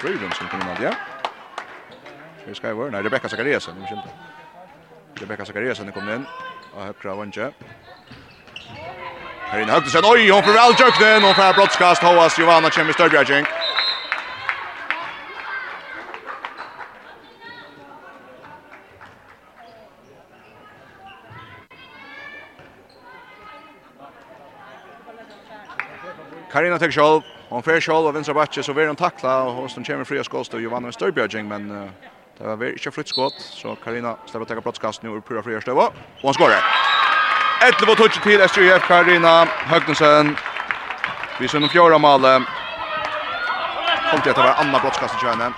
Freedom som kommer att ja. Vi ska vara när Rebecca Zachariasen, nu skymtar. Rebecca Zachariasen kommer in och högra vänster. Här in högt sen oj hon för väl jökten och för broadcast. Hoas Giovanna Chemi Störbjärging. Karina tek sjálv, hon fer sjálv av vinstra backe så ver hon tackla och hon som kommer fria skott och Giovanna Störbjärging men uh, det var väl inte flytt skott så Karina släpper ta broadcast nu ur pura fria stöva och hon skorar. 11 og touch til SJF Karina Høgnesen. Vi ser noen fjorda male. Kom til at det var Anna Brottskast i kjønne.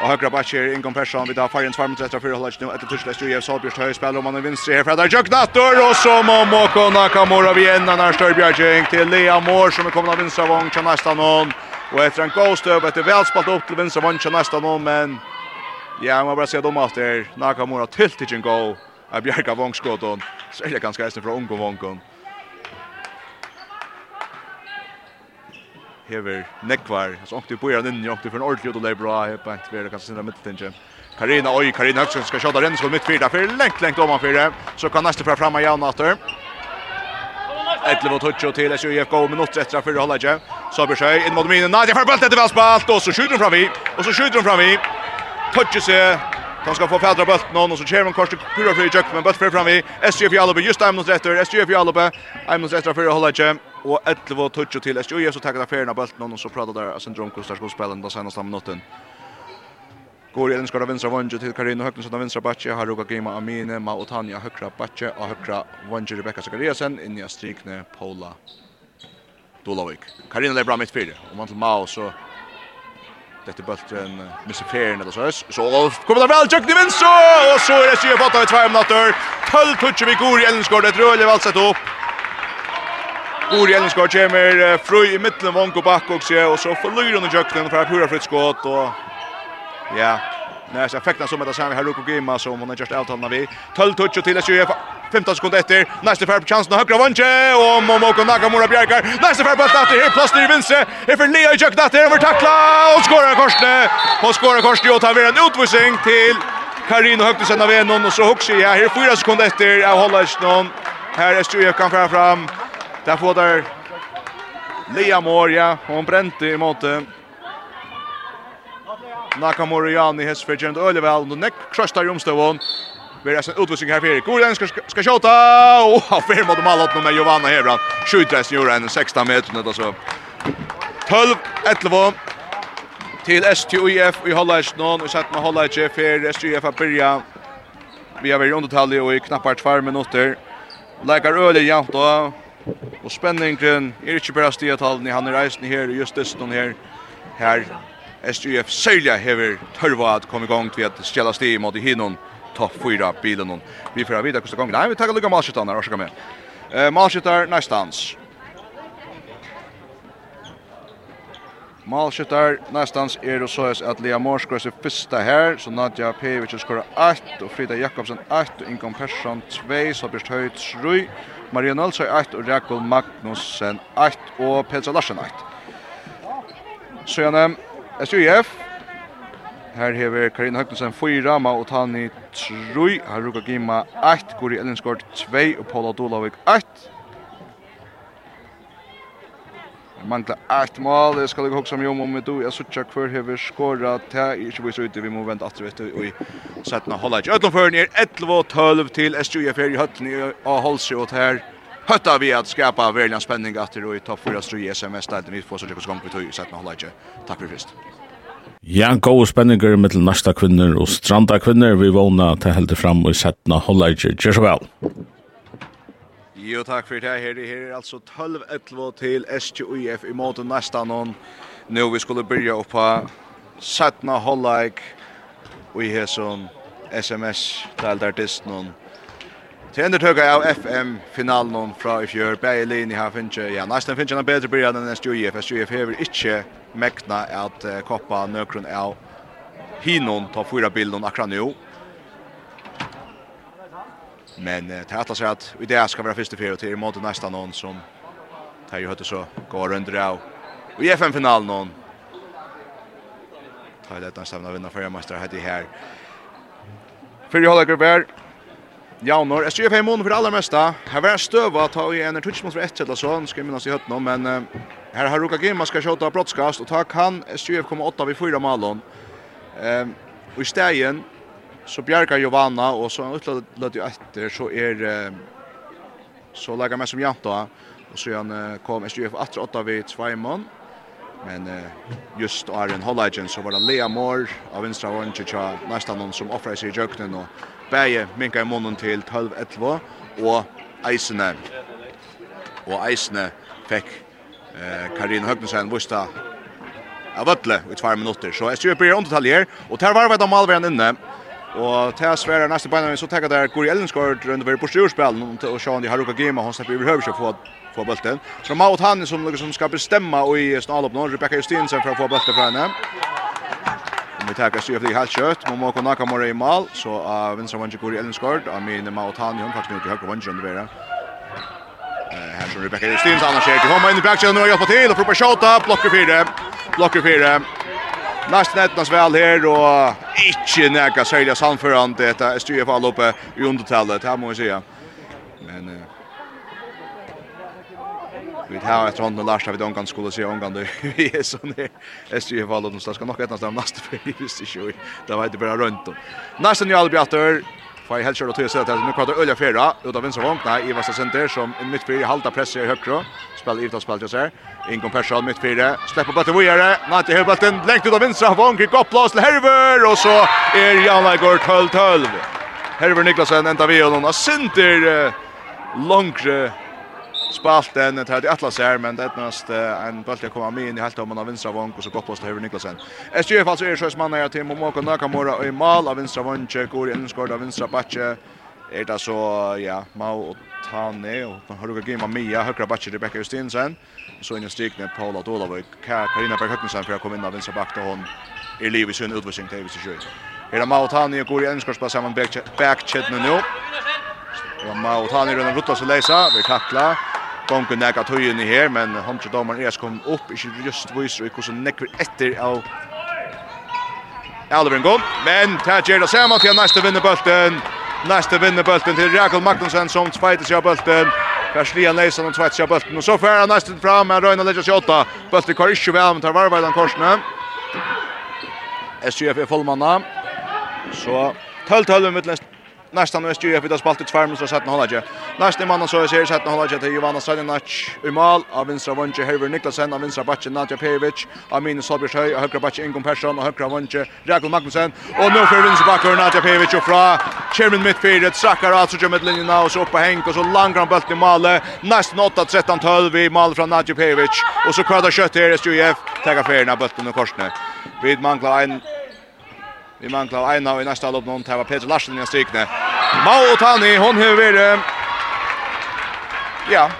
Og høyre bakker Ingon Persson, vi tar Farjens varmt etter fyrre holdet. nå, etter Tursle SJF Salbjørst Høy, spiller om han i vinstre her, Fredrik Jøknator, og så må Moko Nakamura vi enda nær Størbjergjeng til Lea Mår som er kommet av vinstre vong til neste noen, og etter en god støv, etter velspalt opp til vinstre vong til neste noen, men ja, jeg må bare se dem at der, Nakamura tilt ikke en god, av Bjerga vångskåten. Så är det ganska hästen från Ungo Vångon. Hever Nekvar. Så åkte på er inn, Åkte för en ordentlig och det är bra. Jag på ett värde kanske sina mittfältet. Karina, oj, Karina Högström ska köta den. Så mittfältet för längt, längt han det. Så kan nästa fram av Jan Atter. Ettle mot Hutcho till SJFK något minutter efter för hålla jag. Så blir sig in mot minen. Nej, det får bollen till Valspalt och så skjuter de fram vi. Och så skjuter de fram vi. Hutcho se De ska få fädra bulten någon och så kör man kors till Pura för Jöck men bult för fram vi. SGF Jalobe just där mot rätter. SGF Jalobe. I'm mot rätter för att hålla igen och 11 och touch till SGF så tackar affären av bulten någon och så pratar där alltså Dronko stark och spelen då senaste minuten. Går igen ska vänstra vånge till Karin och Högnes och vänstra backe har Roga Gema Amine Ma och Tanja högra backe och högra vånge Rebecca Zakariasen in i strikne Paula Dolavik. Karina det bra mitt fyra och man till Mao så efter bulten missar fären eller så här. Så kommer det väl i Vinsson och så är det 20 i två minuter. 12 touch vi går i det ett röle valt sett upp. Gori i Elmsgård kommer fru i mitten vank och back och så och så förlorar den Jökni för att pura fritt skott och ja. Nej, så effekten som det sen vi har Ruko Gimma som hon har just avtalna vi. 12 touch till 20 15 sekunder etter. Nästa färd på chansen av högra vanje och Momoko Nakamura Bjerkar. Nästa färd på att det är plats i vänster. Det för Leo i där över tackla och skorar Korsne. Och skorar Korsne och tar vi en utvisning till Karin Högtesen av Enon och så hooks i här 4 sekunder efter av Hollandsson. Här är Stuja kan fram fram. Där får där Lea Moria hon bränt i måten. Nakamura Jani hesfer gjerne øyelig vel, og nekk krøstar i omstøvån, Vi är en utvisning här för Koren ska ska skjuta och han får mot målet med Giovanna Hebran. Skjuter sen gjorde en 16 meter då så 12 11 till STUIF i Hollage någon och satt med Hollage for STUIF att börja vi har varit undertal och i knappar 2 minuter. Läkar öle jämt då och spänningen är inte bara stigatalen i han är reisen här just det stund här här STUIF sälja hever törva att komma igång till att ställa stig mot i hinnon topp 4 bilen. Vi får vidare kosta det. Nej, vi tar lucka matchen och så kommer. Eh matchen nästans. Malskjøttar næstans er og såes at Lea Morskås er fyrsta her, så Nadja Pevic er skåra 1, og Frida Jakobsen 1, og Ingon Persson 2, så Bjørst Høyt 3, Maria Nølsøy 1, og Rekul Magnussen 1, og Petra Larsen 1. Så gjerne, SUIF, Her hever Karin Høgnesen 4, Ma Otani 3, Haruka Gima 8, Guri Ellingsgård 2 og Paula Dolavik 8. Jeg mangler 1 mål, det skal jeg huske om om om du, jeg sutja hver hever skåret til, ikke bøys ute, vi må vente at vet du, og settene holder ikke. Øtlomføren er 11 og 12 til SJFR i høtten og Holse og her. Høtta vi at skapa veldig spenning at det er i topp 4 stru i SMS-stelten, vi får så tjekkos gang på tog, settene holder ikke. Takk for først. Ja, gode spenninger mellom næsta kvinner og stranda kvinner. Vi vågna til heldig fram og settna holdager. Gjør så vel. Jo, takk for det her. Her er altså 12-11 til SGUF i måte næsta noen. Nå vi skulle byrja oppa settna holdager og i hæsson sms til heldartist noen. Til enda tog av FM finalen fra i fjør, Berlin i her finnes Ja, nästan finche en bedre början enn nästa år. hever ikke mekna at uh, koppa nøkron av Hinon ta fyra bilden akkurat nu. Men uh, til är alltså att i det ska vara första fyra i måte nästa noen som tar jo hade så går under av. Och i FM finalen någon. Tar det nästan att vinna förra mästare her. Fyrir jag håller Ja, når jeg styrer på en måned for det aller meste. Her var jeg støva ta i en touchmål for ett eller så, skal jeg minnes i høttene, men uh, her har Ruka Gimma skal kjøta brottskast, og ta kan styrer komme åtta vid fyra malen. Um, og i stegen, så bjergar Giovanna, og så utlød jo etter, så er uh, så lager meg som jant da, og så han uh, kom styrer for atra åtta vid Sveimon, men uh, just Arjen Hollagen, så var det Lea Moore av Vinstra Vange, nesten noen som offrer seg i jøknen, og bæje minka i munnen til 12-11 og eisene og eisene fikk eh, Karin Høgnesen vusta av Vøtle i tvær minutter. Så jeg styrer på undertallet her, og der var vi da malveren inne. Og til jeg sverer neste beina så tenker jeg der Guri Ellenskård rundt over på styrspillen og Sean i Haruka Gima, han slipper i behøver ikke få, få bulten. Så Maud Hanne som, som skal bestemme i snalopp nå, Rebecca Justinsen for å få bulten fra henne. Vi tar oss ju för helt kött. Man måste kunna komma i mål så av vänstra vänster går i Ellen skort. I mean Mautani hon faktiskt nu till höger vänster under vara. Eh här som Rebecca Justins annars ser till hemma in i backchannel nu hjälpa till och propa shota blocker fyra. Blocker fyra. Last nätnas väl här och inte näka sälja samförande detta är styr för alloppe i undertalet här måste jag säga. Men Uh, Vi tar rond med Lars då kan skulle se Ongan då. Vi är så där. SJ har då någonstans ska nog ett nästan nästa för just i ju. Det var inte bara runt då. Nästa ny Albi åter. Får helt kört att se att nu kvartar Ölja Fera ut av vänster vånkna i Vassa Center som en mittfyrare halta press i högra. Spel ut av spel just här. Inkom Persson mittfyrare släpper bollen vidare. Nante bollen längt ut av vänstra vånk i kopplas till Herver och så är Janne går 12-12. Herver Niklasen ända vid honom. Center långre spalt den till att Atlas här men det näst en boll jag kommer med in i halta om man vänstra vång och så går post över Niklasen. SJF alltså är sjäs man är till Momoko Nakamura i mål av vänstra vång går in skor av vänstra backe. Är det så ja, Mau och Tane och man har lugga med Mia högra backe Rebecca Justinsen. Så in i stikne Paula Dolavik, Karina Berg Höggensen för att komma in av vänstra back då hon är liv i sin utvisning till sig själv. Är det Mau Tane går i en skor samman back back nu. Ja, Mau Tane runt rutta så läsa, vi tacklar gongu nega tøyene her, men hundra domaren er kom opp, ikkje just viser i hvordan nekver etter av Alveren Gold, men det gjør det samme til neste vinnerbølten. Neste vinnerbølten til Rakel Magnussen som tveites seg av bølten. Perslia Leisen og tveites seg av bulten, og så fer han fram, men Røyna legger seg åtta. Bølten kvar ikke vel, men tar varveidan korsene. SGF er fullmanna, så 12-12 mittlenst nästan nu är jag för det spalt ut farmus och sätta hålla jag. Nästan man så ser sätta hålla jag till Johanna Sadinac i mål av vänstra vänster Herver Niklasen av vänstra backen Nadja Pevic av min Solberg och högra backen Ingon Persson och högra vänster Rakel Magnussen och nu för vänstra backen Nadja Pevic och fra Chairman midfieldet Sakar alltså ju med linjen och så uppe Henk och så langar han bulten i mål. Nästan 8 13 12 i mål från Nadja Pevic och så kvar kött här i Stjef tar affärerna bulten och korsne. Vid manglar en Vi manglar en av i nästa lopp någon. Det var Peter Larsen i strykne. Mau och Tani, hon har varit... Ja,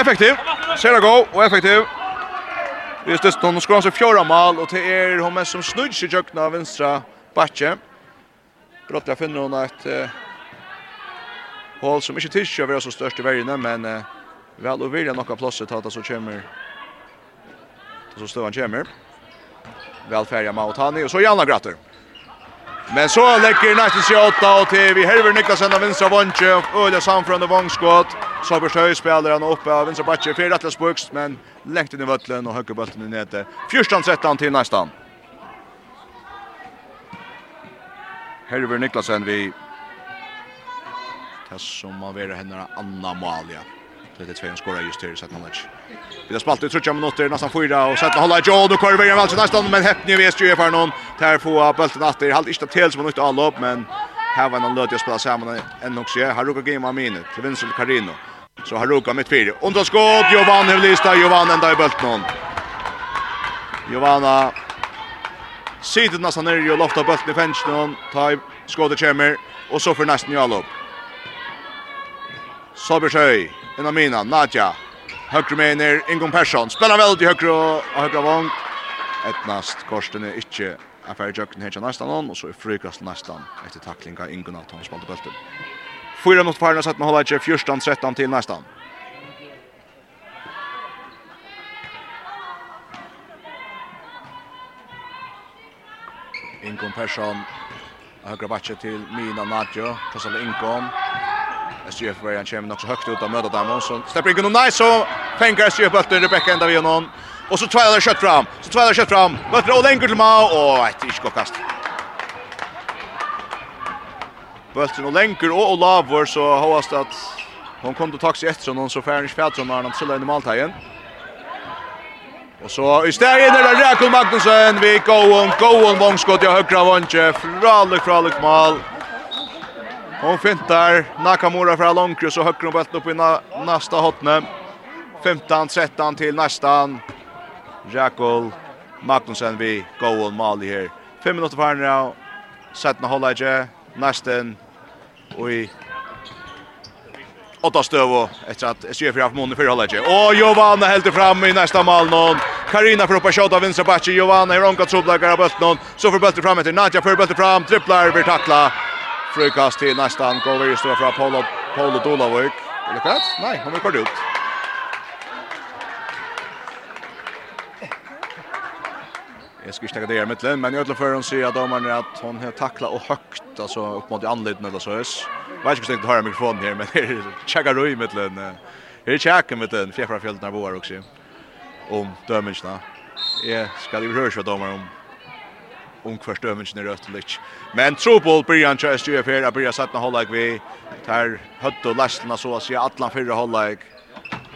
effektiv. Ser gå och effektiv. Vi är störst någon skrann så fjärde mål och det är hon mest som snudge i jökna av vänstra backe. Brottla finner hon ett uh, hål som inte tillkör vara så störst i världen men uh, väl och vilja några platser ta så kommer så stövan kommer. Välfärja Mautani och så Janna Gratter. Men så lägger nästan sig åtta och till vi Helver Niklasen av vänstra vånche och Ulla Samfrön av vångskott. Sabers han uppe av vänstra backe för Atlas buks men längt in i vötlen och höger bulten i nete. Fjärstan sätter till nästan. Helver Niklasen vi Tas som man vill henne anna Malia. Det är det två skora just här så att match. Vi har spalt i 30 minuter nästan fyra och sätta hålla Joe och Corey Williams alltså nästan men häppni vi är för någon där på bulten att det halt inte till som något upp men här var någon löt jag spela samman en också jag har råkat gamea minut till vänster Carino. Så har råkat mitt fyra. Och då skott Jovan Hevlista Jovan ända i bulten. Jovana Sitter nästan ner i lofta bulten i någon. Ta skottet kommer och så för nästan i allop. Sobersøy Innan mina, Nadja. Högre mener Ingon Persson. Spelar väl till högre och högra vång. Ett näst korsten är inte affär jökten här nästan någon och så är frukast nästan efter tacklinga Ingon att han spalte bulten. Fyra mot Farnas sätt man håller inte 14 13 till nästan. Ingon Persson högra backe till Mina Nadjo. Trossar Ingon. SGF var han kommer också högt ut att möta dem och så släpper in nice så tänker SGF på att Rebecca ända vid någon och så tvärlar kött fram så tvärlar kött fram Bötter och längre till Mao och ett iskokast Bulten och längre och Olavor så hoppas att hon kom till taxi efter någon så färdig Fjadsson när han skulle in i måltagen Och så i stället är det Rakel Magnusson vi går och går och vångskott i högra vånche. Fralik, fralik mål. Och fintar Nakamura fra Longkru, så höcker hon bulten upp i na nästa hotne. 15-13 till nästan. Jakol Magnussen vi goal mål här. 5 minuter kvar nu. Sättna hålla inte nästan och i åtta stöv efter att har för månen för hålla inte. Och Giovanna helt fram i nästa mål någon. Karina får upp shot av vänster backen. Giovanna i ronka trubblar bulten så får bulten fram till Nadja för bulten fram tripplar blir tackla frukast till nästan går vi stå från Paul Paul Dolavik. Eller rätt? Nej, han kommer ut. Jag ska stäcka det i mitten, men jag vill för hon ser att domaren att hon har tacklat och högt alltså upp mot anledningen eller så hörs. Jag vet inte om det har mikrofonen här men det är checkar i mitten. Det är checkar mitten fjärran fjällen när var också. Om dömningarna. Jag ska ju höra vad domaren om om kvart øvingen er røttelig. Men Trobol blir han til SGF her, blir satt med hållag vi. Der høtt og lastene så å si, atlan fyrre hållag.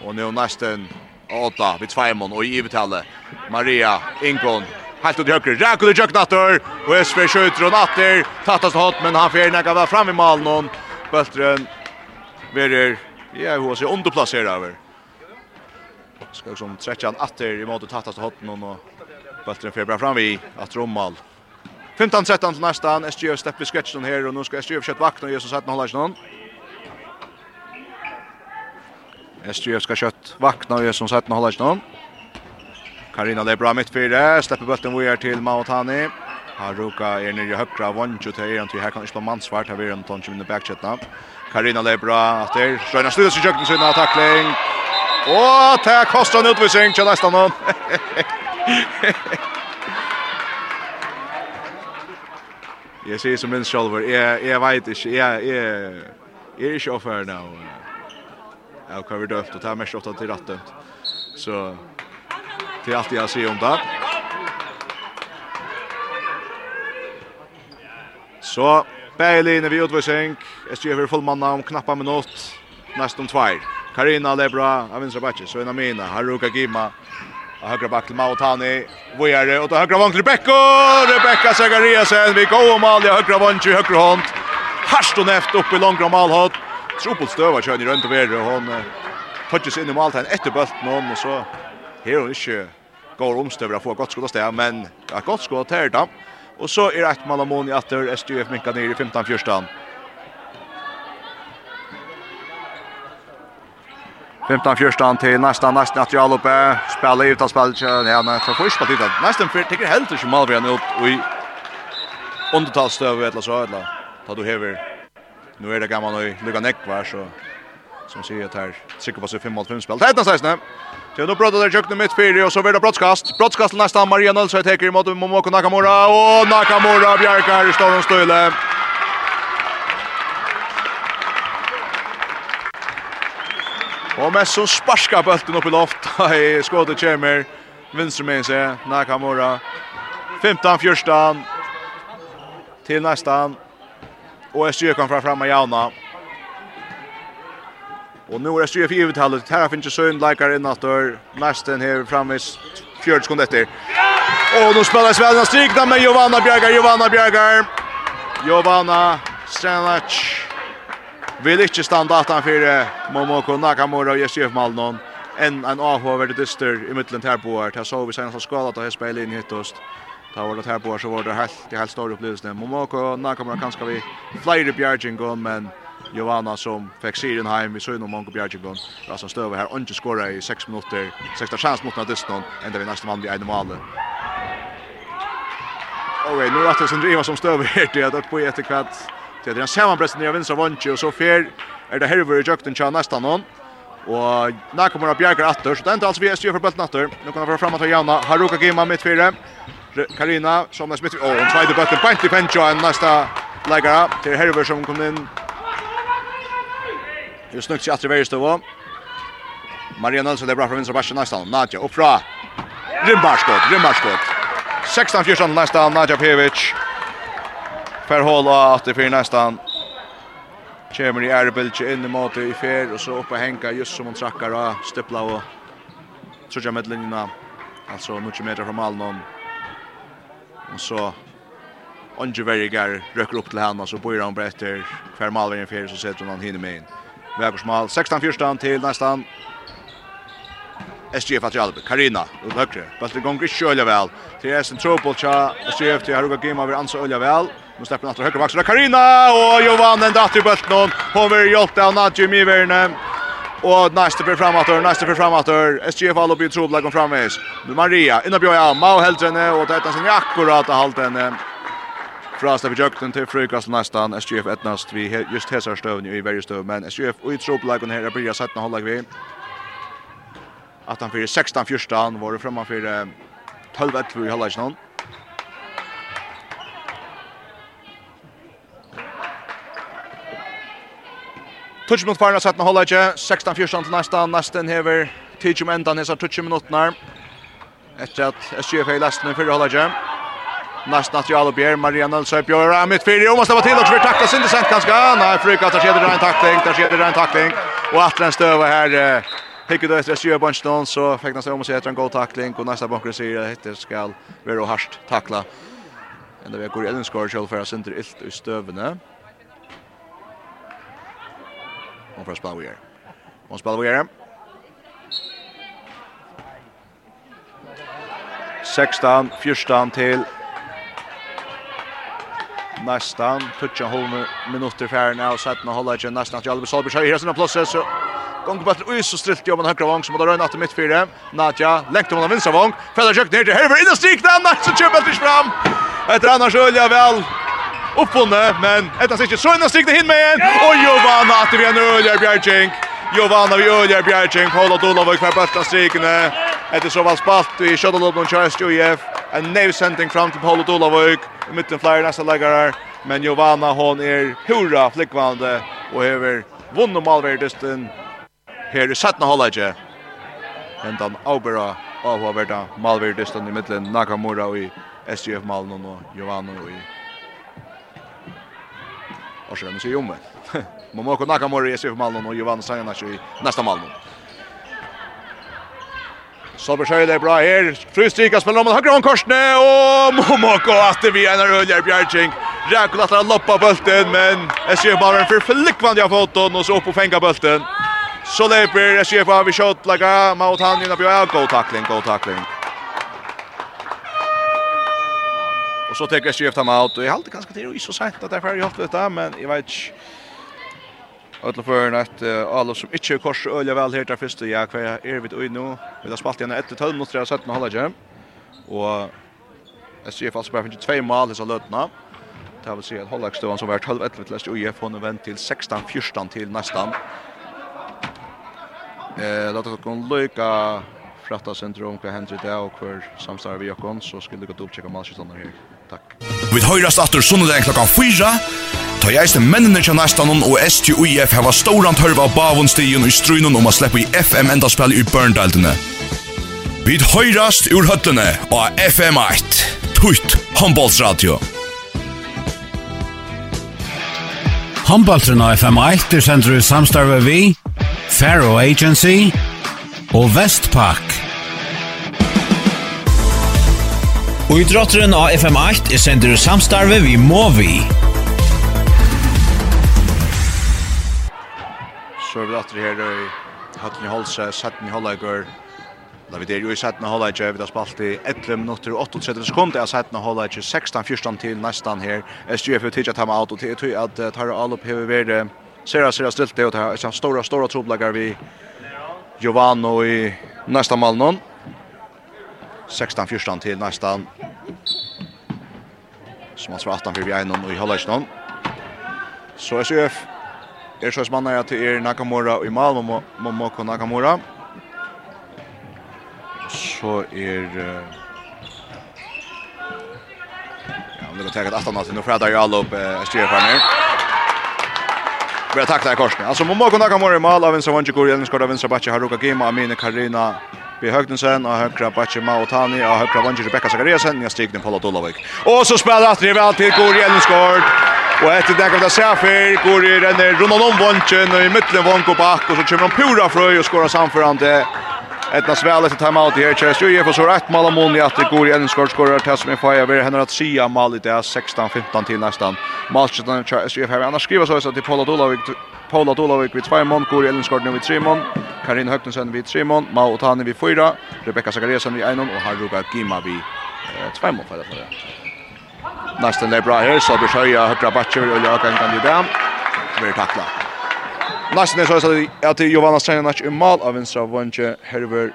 Og nå nesten åtta vid Tveimon og i ivetallet. Maria Ingon Helt ut i høyre, Rekul i kjøknatter, og SV skjøter og natter, tattast hot, men han fer nekka var fram i malen, og Bøltren verer, ja, hun ser underplasserer over. Skal liksom trekja han atter i måte tattast hot, og Bøltren fer bra fram i at rommal. 15-13 til nästa. SGF släpper sketchen här och nu ska SGF köra vakna och Jesus att hålla sig SGF ska kött vakna och Jesus att hålla sig någon. Karina det är bra mitt fyra. Släpper vi er till Mautani. Haruka är nere i högra vånju till Eiran. till här kan inte slå mansvart. Här är en ton som inne backchatta. Karina det är bra att det Röna slutar sig kökten sina tackling. Och det kostar en utvisning till nästa någon. Jag ser som en själv. Jag jag vet inte. Jag är är inte offer nu. Jag kommer döpt och ta mest åtta till ratten. dömt. Så till allt jag ser om det. Så Bäline vi utvisning. SG över full manna om knappa minut. Nästan två. Karina Lebra, Avins Så Svena Mina, Haruka Gima, Högra back till Mautani. Vojare och högra vång till Rebecca. Rebecca Zachariasen. Vi går om Alia högra vång till högra Harst Harston efter upp i långra målhåll. Tropelstöva kör ni runt över hon touches in i målet efter bulten om och så här hon inte går omstöver att få gott skott där men ett gott skott här då. Och så är ett Malamoni åter SDF minkar ner i 15-14. 15-14 till nästa nästa att jag uppe spelar ut att spela ja men för första tiden nästan för tycker helt inte mal vi än upp och undertalsstöv eller så eller tar du över nu är det gamla nu Luka Neck var så som säger att här trycker på sig 5 mot 5 spel. Tätna sig snä. Så nu bröder där jökna mitt fyra och så vidare brottskast. Brottskast nästa Maria Nilsson tar i Momoko Nakamura och Nakamura bjärkar i stormstöle. Og med så sparska bulten upp i loft. I skottet kommer vänster med sig Nakamura. 15 fjärstan till nästan. Och SJ kan fram fram Jauna. Och nu är SJ för givet. Här finns ju Sund likar in åter. Nästan här framvis 40 sekunder efter. Och nu spelar Sverige strikna med Giovanna Bjergar, Giovanna Bjergar. Giovanna Stranac. Vil ikke standa at han Momoko Nakamura og Jesjef Malnon. En en avhåver dyster i mittlen här på här. så vi senast av skala til Hespeil inn hittost. Da var det här på så var det helt, det helt store opplevelsen. Momoko Nakamura kanskje vi flere bjergjengon, men Giovanna som fick siren hem i Sjöno Mongo Bjergjebon. Alltså stöver här och skora i 6 minuter. Sexta chans mot Nadiston. Ända vi nästan vann vid en mål. Okej, nu är det som driver som stöver här till att på ett kvart Det er en samanbrest nere av vinstra vantje, og så fer er det herver i jøkten tja nestan hon. Og nå kommer det bjerger atter, så det enda altså vi er styr for bøtten atter. Nå kan vi fram at Jana, Haruka Gima mitt fire. Karina, som er smitt, Åh, en sveide bøtten, bant i pencha en nesta leggara til herver som kom inn. Jo snukt seg atter i stå. Maria Nølsen, det er bra fra vinstra bæsje nestan. Nadja, oppfra. Rimbarskott, Rimbarskott. 16-14 nestan, Nadja Pevic. För hålla att det för nästan kommer i Erbilge in i måte i fer och så uppe hänga just som hon trackar och stippla och trutja med linjerna alltså nu meter från Malmö och så Onge Verigar röker upp till henne så börjar han berättar kvar Malvin fer så sätter hon hinner med in. Vägersmal 16-14 till nästan SGF att Jalbe, Karina, ut högre. Bulten gånger kjølja vel. Til Esen tja SGF til Haruga Gima vil ansa ölja vel. Nu släpper han åter högra backen. Karina och Johan den datter bulten. Hon vill hjälpa av Nadju Miverne. Och nästa för framåt och nästa för framåt. SGF all upp i trubbel kom framvis. Nu Maria inne på ja, Mau och det är sin akkurat att halta henne. Frasta vi jökten till frukast nästan. SGF ettnast vi just hesar stövn i varje stöv. Men SGF i trubbel kom här blir satt när håller vi. Att han för 16-14 var det för 12-11 i halvleken. Touch mot farna satt na hålla 16-14 til nästa. Nästen hever tidsjum endan så tutsch minutnar. Efter at SGF har läst för hålla jag. Nästa att jag Bjer, Maria Nölsö Björra mitt fyra. Om man stäva till och för tackla sin sent ganska. Nej, Fryka tar det där en tackling. Där skedde där en tackling. Och att den stöva här. Hickar då efter SGF bunchen så fick nästa om sig efter en god tackling. Och nästa bankare säger att det ska vara hårt tackla. Ända vi går i en score själv för att inte ilt i stövene. Hon får spela vidare. Hon spelar vidare. 16, 14 til nästan toucha home minuter för nu så att man håller ju nästan att Jalbe Solberg kör sina platser så gång på bättre så strilt jobbar högra vång som har rönat mitt fyra Nadja längt om den vänstra vång. Fäller jag ner till Herber in och strik där matchen köper fram. Ett annars ölja väl uppfunne, men ett av så en stryk det hin med en. Och Giovanna att vi en öljer Bjergink. Giovanna vi öljer Bjergink. Paula Dolova kvar bästa strykene. Ett så var spalt i Shadowlob och Charles UF. En new sending fram till Paula Dolova i mitten flyer nästa läggare. Men Giovanna hon är hurra flickvande och över vunnit målvärdesten. Här i sjätte hållet. Hentan Aubera av Haverda, Malverdesten i mitten Nakamura i SGF Malmö och Giovanna i Och så måste ju om. Momoko Nakamura i sig för Malmö och Jovan Sanjanac i nästa Malmö. Så beskjøy det bra her. Frustrika spiller om en hakker om korsene, og Momoko at vi er en rødgjær bjergjeng. Rækola tar loppa bulten, men SJF bara för flikkvann av foton, og så opp og fenga bulten. Så leper SJF av i kjøtlaga, mot han innan på ja, god takling, god takling. Och så tar SJF ta out. Och jag hade ganska tid och så sent att det är färdigt gjort detta men jag vet inte Alla för att alla som inte kors öliga väl här där första ja kvar är vid och nu vi har spalt igen ett tal mot det sätt med hålla och SJF alltså bara för två mål i så lötna Det vill säga att Hållagstövan som var 12-11 till SJF hon vänt till 16-14 till nästan. Eh, låt oss gå och lycka fratta centrum kvar Henry där och kvar samstarv vi och så skulle det gå upp checka matchen här. Takk. Vi høyrast atur sunnudag klokka 4. Ta jeg eiste mennene til næstanon og STUIF hava stóran tørva av bavonstien i strunen om a slippe i FM-endaspell i Burndaldene. Vi høyrast ur høttene av FM1. Tutt håndbollsradio. Håndbollsradio FM1 er sender i samstarve vi, Faro Agency og Vestpak. Og i drotteren av FM8 er sender samstarve vi må vi. Så er vi atter her i Hatten i Holse, Satten i Da vi er jo i Satten i Holleikør, vi har spalt i 11 minutter og 38 sekunder av Satten i Holleikør, 16-14 til nesten her. SGF er tidligere time out, og til jeg tog at Tara Alup har vært sera, sera stilt det, og det er stora, stora troblagar vi Giovanno i nästa Malnon. 16-14 til nästan. Som alltså 18 för Bjärnum och i Hollandsson. Så SUF er så smannar jag till er Nakamura och i Malmö Momoko Nakamura. Så er Ja, det har tagit 18 till nu för jag all upp styr för nu. Vi har tackat Korsne. Alltså Momoko Nakamura i mål av en som vann ju går igen skor av en Sabachi Haruka Gema Amine Karina Bi Högnsen och högra Batche Maotani och högra Vanji Rebecca Zakariasen jag stigna Paula Dolavik. Och så spelar att det väl till Gori Elmsgård. Och efter det kan vi se Safir, Gori renner Ronald om Vanchen och i mitten Vanko back och så kommer de pura fröj och skorar samförande. Etna sväl efter timeout här Chelsea ju får så rätt mål om hon i att Gori Elmsgård skorar test med Faja över henne att sia mål i det 16-15 till nästan. Matchen Chelsea har annars skriver så att det Paula Dolavik Paula Dolavik vid 2 mån, Gori Ellenskort vid 3 mån, Karin Högtensen vid 3 mån, Mao Otani vid 4, Rebecca Zakariasen vid 1 mån och Haruka Gima vid 2 mån för det. Nästan är bra här så blir höja högra backen och jag kan kan ju där. Blir tackla. Nästan är så att Giovanna Strandnac i mål av vänstra vänster Herber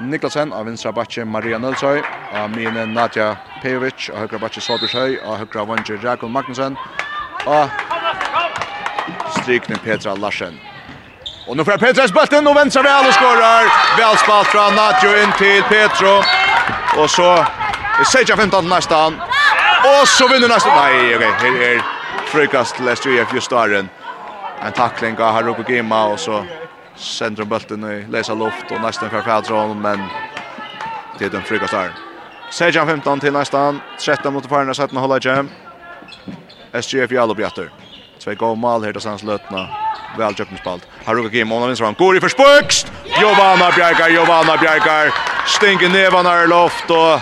Niklasen av vinstra backe Maria Nilsøy, av mine Nadja Pejovic, av høyre backe Sobrishøy, av høyre vanje Rakel Magnussen, og strykning Petra Larsen. Och nu får Petra spalten och vänsar väl och skorar. Väl spalt från Nadjo in till Petro. Och så är Seja 15 nästan. Och så vinner nästan. Nej, okej. Okay. Här är frukast läst SJF just där. En tackling av Haruko Gima och så centrum bulten i läsa luft och nästan för Pedro men det är den frukast där. Seja 15 till nästan. 13 mot Farnas 17 hålla jam. SGF Jalobjatter. Så jag mål här till sen slutna. Väl köpt spalt. Här rukar Kim Olavins fram. Går i för spökst. Giovanna Bjerkar, Giovanna Bjerkar. Stinker nevarna i loft och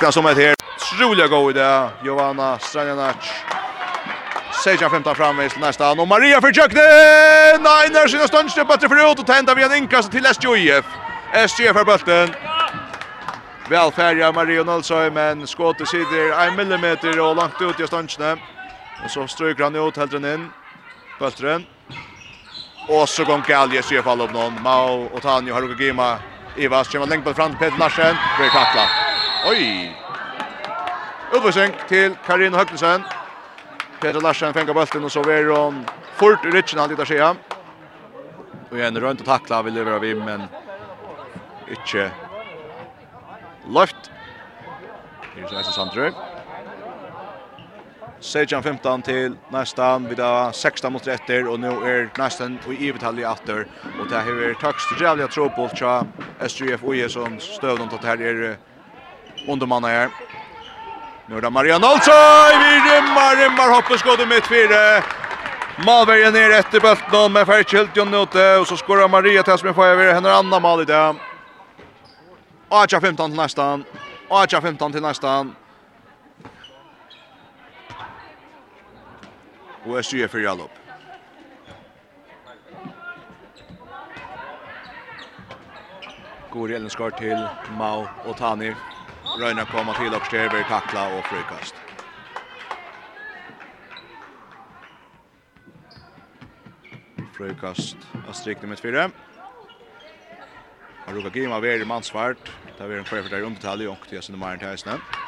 den som ett här. Roliga gå i det. Giovanna Stranjanac. Sejan 15 framvis nästa. Och Maria för Jökne. Nej, när sina stunds bättre förut och tända via en inkast till SJF. SJF för bulten. Välfärja Mario Nolsson men skottet sitter 1 millimeter och långt ut i stundsne. Men så stryker han ut, helter den inn. Bølteren. Og så går Galje i fall opp noen. Mau, Otanio, Haruka Gima, Ivas, kommer lengt på fram til Peter Larsen. Blir kakla. Oi! Utvisning til Karin Høgnesen. Peter Larsen fengar bølten og så verer hon fort i rytsen han litt av Og igjen rønt og takla vil levera vi, men ikke løft. Her er så Sandrøy. 16-15 til nästan vid 16 mot rätter och nu är nästan i övertal åter och det här är tackst jävligt tro på tja SGF och är som stöd om att här är undermanna här. Nu är det Marian Olsson vi rimmar rimmar hoppar skott med fyra. Malberg ner efter bulten men Färkhilt ju nöte och så skorar Maria till som får över henne andra mål i det. 8-15 till nästan. 8-15 till nästan. og SG er fyrir allopp. Går Ellen skar til Mau og Tani. Røyna koma til og Sterberg takla og frikast. Frikast av strikning med fire. Har Ruka Gima veri mannsvart. Det er en kvarfart der omtale i ångtida sinne Maren Theisne. Frikast.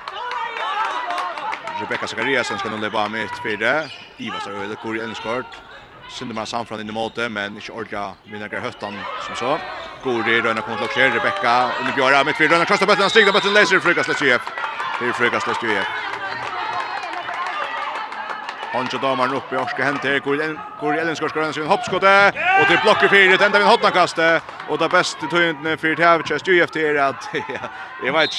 Rebecca Zakariasen ska nu leva med ett fyra. Iva så öde går i en skort. Sindemann samfran in i måte, men ikke orka vinner höttan som så. Gori, Røyna kommer til å till Rebecca under Björra med fyra röna krossar han stigna bøtten, leser frukas läs ju. Det frukas läs ju. Hanjo damar uppe och ska hämta här går en går Ellenskors sin hoppskotte och til blocker för det vi vid hotnakaste och det bästa tygnet för Tavchest ju efter att jeg vet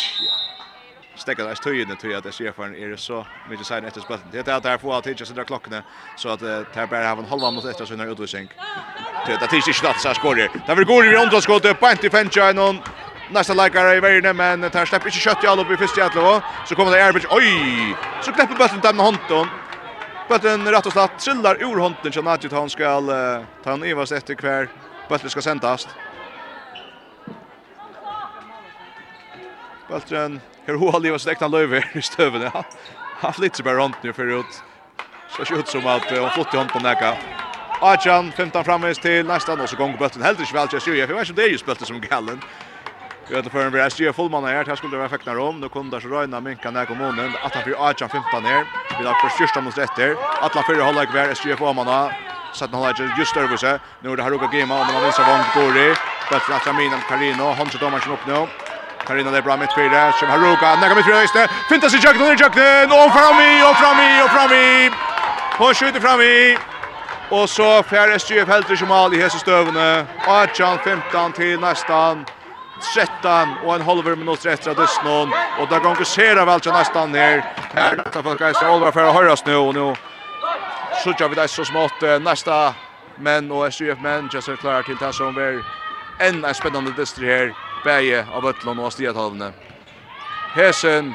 stäcka där stöjen tror det ser chefen är så mycket sen efter spelet. Det är där får att hitta så där klockan så att där bara har en halv minut efter så när utrustning. Det är inte snabbt så skorar. Där vill gå i andra skott på inte fäncha någon Nästa läkare i världen, men här släpper inte kött i all upp i första jättelå. Så kommer det Erbridge, oj! Så knäpper bötten där med hånden. Bötten rätt och slatt trillar ur hånden så Nadjit han ska ta en evast efter kvar. Bötten ska sändas. Bultren her ho har livas näktan löv i støven, Ja. Han flytter bare rundt nu för ut. Så skjut som att han flytter hånd på näka. Ajan, 15 framvis till nästan og så gång heldig ikke vel til Chelsea. Jeg vet ikke om det er just spelten som gallen. Vi vet hade en vi är styr fullmanna her, Här skulle det være fäktna rom. Nå kunne det så röjna minka näka månen. Atlan fyrir Ajan 15 her. Vi har för fyrsta mot etter. Atlan för hålla kvar styr på manna. Sett han lägger just över sig. Nu är det Haruka gima, og man viser vong vångt går i. Bulten Atraminen Carino. Han så domaren upp. Tar det bra mitt fyra. Som Haruka. Näka mitt fyra istället. Fintas i jakten. Under ner. Och fram i. Och fram i. Och fram i. Och skjuter fram i. Och så fjärde SGF helt i Kemal i Hesestövene. 18-15 till nästan. 13 och en halver minut efter att någon och där konkurrerar väl så nästan ner. Här tar folk guys Oliver för att höras nu och nu så vi det så smått nästa men och SUF men just är klara till det som är en spännande distri här bæje av Bøtlund og Stiathalvene. Hesen,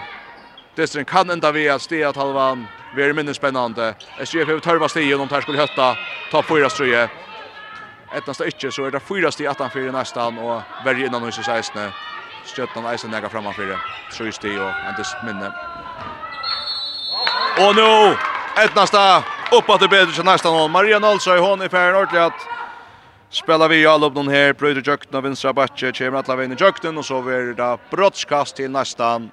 Distrin kan enda vi at Stiathalvan blir minne spennande. SGF har tørva stien om her skulle høtta, topp fyra strøye. Etnast det ikke, så er det fyra sti 18-4 nestan, og verre innan hos 16. Stjøtnan eisen nega framanfyrir, trøy sti og endis minne. Og nå, etnast det oppa til bedre til nestan, Maria Nolsøy, hon i færen ordentlig at Spelar vi all upp någon här, bröder jökten av vinstra Batche kommer alla vägen i jökten och så blir det brottskast till nästan.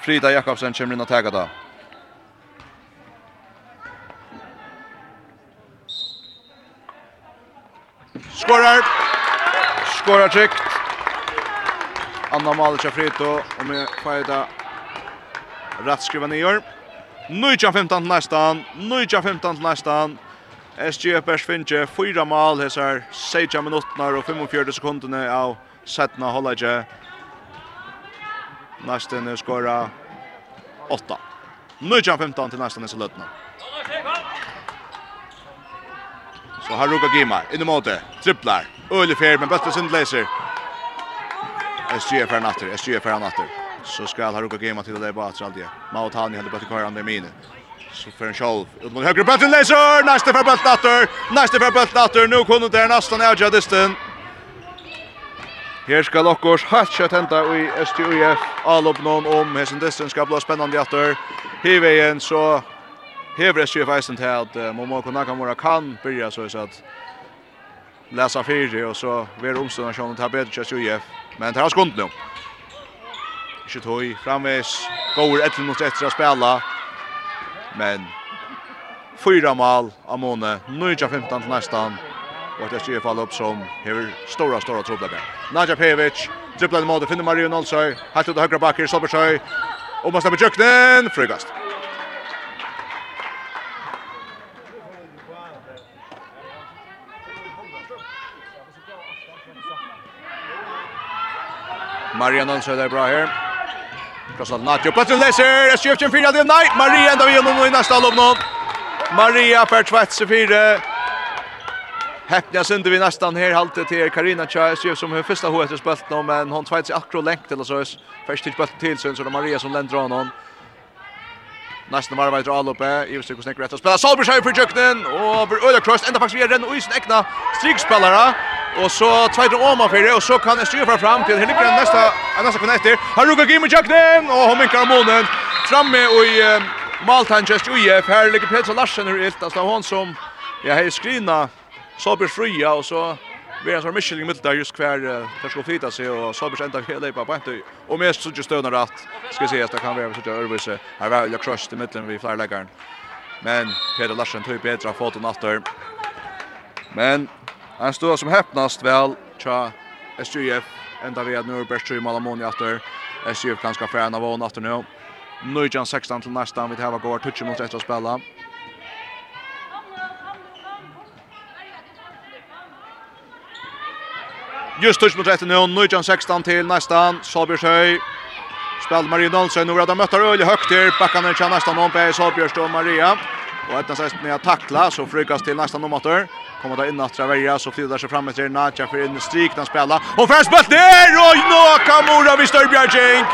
Frida Jakobsen kommer in och taggar då Skorar! Skorar tryggt. Anna Malic av Frito och med Fajda rätt skriva ner. 9-15 nästan, 9-15 nästan. SGFS finner fyra mål hesar 16 minutter og 45 sekundene av Setna Hollage. Næsten skåra 8. Nu er 15 til næsten nisse løtene. Så har Ruka Gima inn i måte, triplar, ølefer, men bøtte sin leser. SGF er natter, SGF er natter. Så skal Haruka Gima til det bare alt det. Mautani hadde bøtte kvar andre mine. Så för en själv. Ut mot höger bulten laser. Nästa för bulten åter. Nästa för bulten åter. Nu kommer det nästan avgöra disten. Her skal okkurs hatt kjøtt henta i STUF Alopnon om hesen distan skal bli spennende atter. Hiveien så hever STUF eisen til at uh, Momoko Nakamura kan byrja så at lesa fyri og så Ver omstående sjån til bedre til STUF. Men det har skund nu. Ikke tog framvis. Går etter mot etter att spela. Men fyra mål av måne, 9-15 til nästan. Och det ser fall upp som hever stora, stora trubbelare. Nadja Pevic, dribblar i måte, finner Mario Nolsøy, hatt ut av høyre bakker, Solbergsøy, og man stemmer tjøkkenen, frugast. Marian Nolsøy, det er bra her. Krossar Nacho. Plötsligt läser. Det skjuter en fyra. Det nei, nej. Maria ända vid honom i neste lopp nå. Maria per tvetse i fyra. Häppna synder vi nästan här halte till Karina Chais som hur första hotet spelt nu men hon tvätts akkurat längt eller så. Först till spelt till så det Maria som ländrar honom. Nästan var vart all uppe. I sig kusnek rätt att spela Salberg här för och för Öla Cross ända faktiskt vi är den och isen äkna strikspelare och så tvåter om man för det och så kan det styra fram till Henrik nästa nästa kan efter. Han ruggar Jimmy Jöknen och hon minkar månen framme och i Maltan just UF här ligger Peter Larsen ur ilt. Alltså hon som jag har skrina Salberg fria och så Vi har så mycket mitt där just kvar där ska flytta sig och så bestämda vi lepa på point Och mest så just stönar rätt. Ska se att det kan vara så där överse. Här var jag crush i mitten vid flera läggaren. Men Peter Larsen tog bättre fot och natter. Men han står som häpnast väl tja SJF ända vid nu bäst i Malamoni efter. SJF ganska av var efter nu. Nu är 16 till nästan vi det här går touch mot rätt att spela. Just touch mot rätten nu, 19-16 till nästan, Salbjörshöj. Spelade Maria Dahlsson, nu har de möttar Öle högt här, backar ner till nästan någon på Salbjörstå och Maria. Och ett nästan med att tackla, så frykas till nästan någon åter. Kommer där in att Traverja, så flyttar sig fram till Natja för in strik när spela. Och färs bött ner, och Nakamura vid Störbjörging!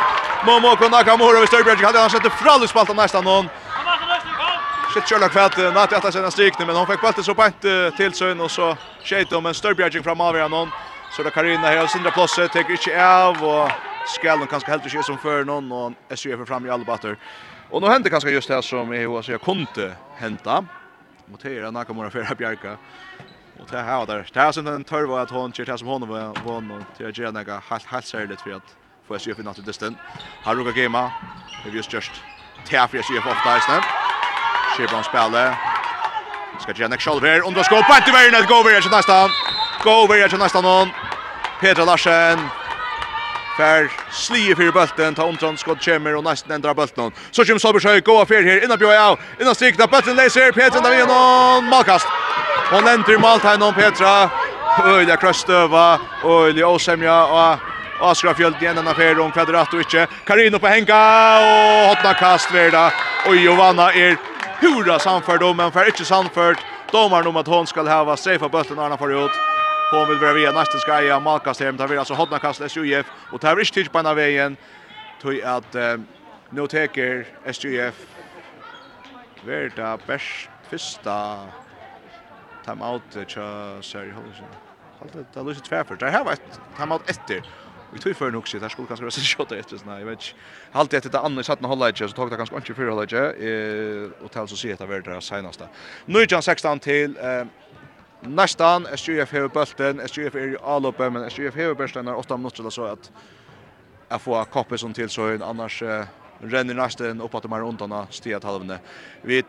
Momoko Nakamura vid Störbjörging, hade han sett frallespalten nästan någon. Shit Sherlock kvätt Natja att sina strik men hon fick bollen så på till sön och så skjuter om en Störbjörging fram av någon. Så det Karina här sindra plosset tar inte av och skallen kanske helt inte som för någon och SJ för fram i alla batter. Och nu händer kanske just det här som är vad jag kunde hända. Motera Nakamura för att bjärka. Och det här där. Det här som den törva att hon kör det som hon var vann och till att göra några helt helt särligt för att få SJ för natten distan. Har Ruka Gema. Det är just just Tafri SJ ofta i snäpp. Shepard spelar. Ska Janek Scholver under skopet i värnet går vidare till nästa. Go over til nästa någon. Petra Larsen. Fær slie fyrir bulten, ta omtrand skott kjemmer og nesten endrar bulten. Så kjem Solbergsøy, goa fyrir her, innan bjói av, innan strikna, bulten leiser, Petra enda vi och malkast. Hon entrer maltegnom Petra, øyla krøstøva, øyla åsemja, og Askra Fjöld igen denna affär om kvadrat och inte. Karino på Henka och hotna kast Verda. Och Giovanna är hurra samförd om men för inte samförd. Domar om att hon ska häva strafa bulten Arna för ut. Hon vill vara via nästa ska skaja Malkas hem tar vi alltså hotna kast SJF och tar vi stitch på den vägen tog att nu teker SJF Verda bäst första timeout tja Sari Holsen. Halt det där Lucas Fairford. Där har ett timeout efter. Vi tog för nog så där skulle kanske vara så shot efter såna. Jag vet inte. Halt det andra satt hålla inte så tog det kanske inte för hålla inte eh och tal så ser det vart det senaste. Nu är 16 till eh Nästan SJF har bulten, SJF är i uppe men SJF har bulten när 8 minuter så att jag får koppen som till så annars eh, renner nästan upp att de här rundarna stiga halvne. Vi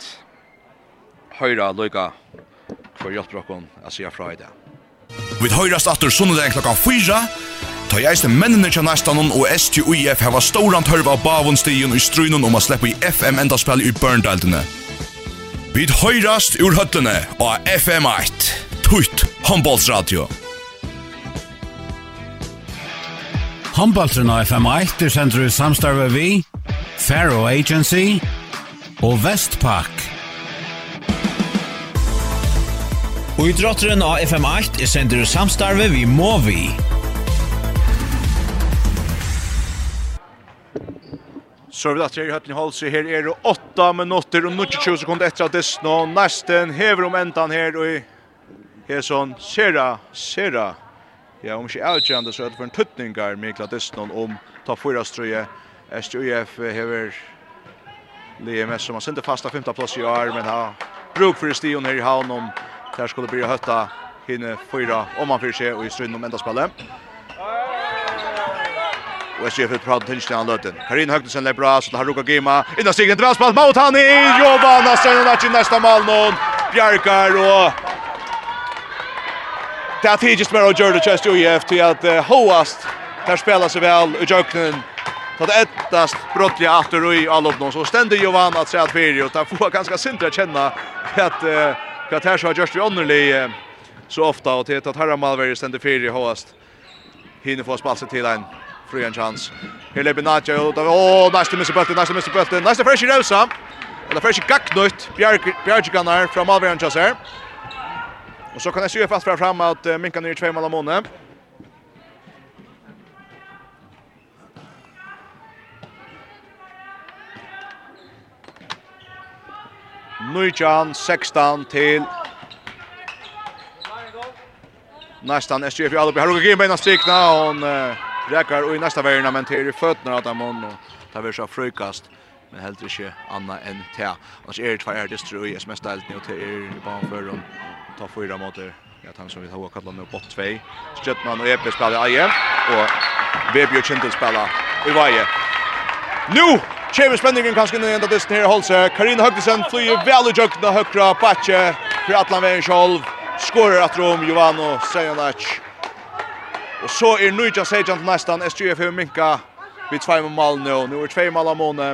höra Luka för hjälpbrocken att säga från idag. Vi høyrast atter sunnudag klokka 4, ta i eiste mennene til næstanen og STUIF heva storant hørva av bavonstien i strunen om a sleppa i FM-endaspel i Burndeldene. Vid høyrast ur høttene av FM1. Tutt håndbollsradio. Håndbollsen av FM1 er sendt i samstarve vi, Faro Agency og Vestpak. Og idrotteren av FM8 er sender i samstarve vi Movi. Så vi datter i høtten i Holse. her er det 8 minutter og 20 sekunder etter at det nå. nesten hever om endan her, og her sånn, sera, sera, ja, om ikke avgjørende, så er det for en tuttningar, Mikla dessen, om ta fyra strøye, SJUF hever LMS som har sendt fasta femta plass i år, men har bruk for stion her i havn om der skulle bli høtta hinne fyra om man fyrir seg og i strøyden om enda spillet. Och SJF er för til Stian där. Karin Högnesen är bra så har Ruka Gima. Inna sig en drasspalt mot han i Jovan och sen när nästa mål någon. Bjarkar og... Det er tidligst med å gjøre det chest UF till att hoast. Där spelar sig väl i Jöknen. Så det ettast brottliga åter i all upp så ständer Jovan att säga att Fyrio Det får ganska sintra känna att att här så har gjort vi underlig så ofta och till att Haramalver ständer i hoast. Hinner få spalsa till en Fri en chans. Her leper Nadja ut av... Åh, næste misser bøtten, næste misser bøtten. Næste fresh i Rausa. Eller fresh i Gagknøyt. Bjergjeganar fra Malveren Chas her. Og så kan jeg syge fast fra fram at uh, Minkan er i tveimal av måned. Nujjan 16 til Nästan SGF i Albi. Här har vi givet en strikna och Rekar och i nästa värna men till i fötterna att han och tar vi så frukast men helt inte Anna än te. Och är det två är det i SMS-ställt nu till i banan för dem. Ta fyra mot er. Ja, han som vi har kallat nu bort 2. Stjärnan och Epe spelar i och Bebio Chintel spelar i varje. Nu Kjeve spenningen kanskje inn i enda dysten her i Holse. Karina Høgnesen flyr vel i jøkna høkra, Batje, for Atlan Veien Skårer at rom, Jovano Sejanac. Og så er Nuja Sejan til nestan, SGF har minka vid tvei med mal nu, nå er tvei mal av måne,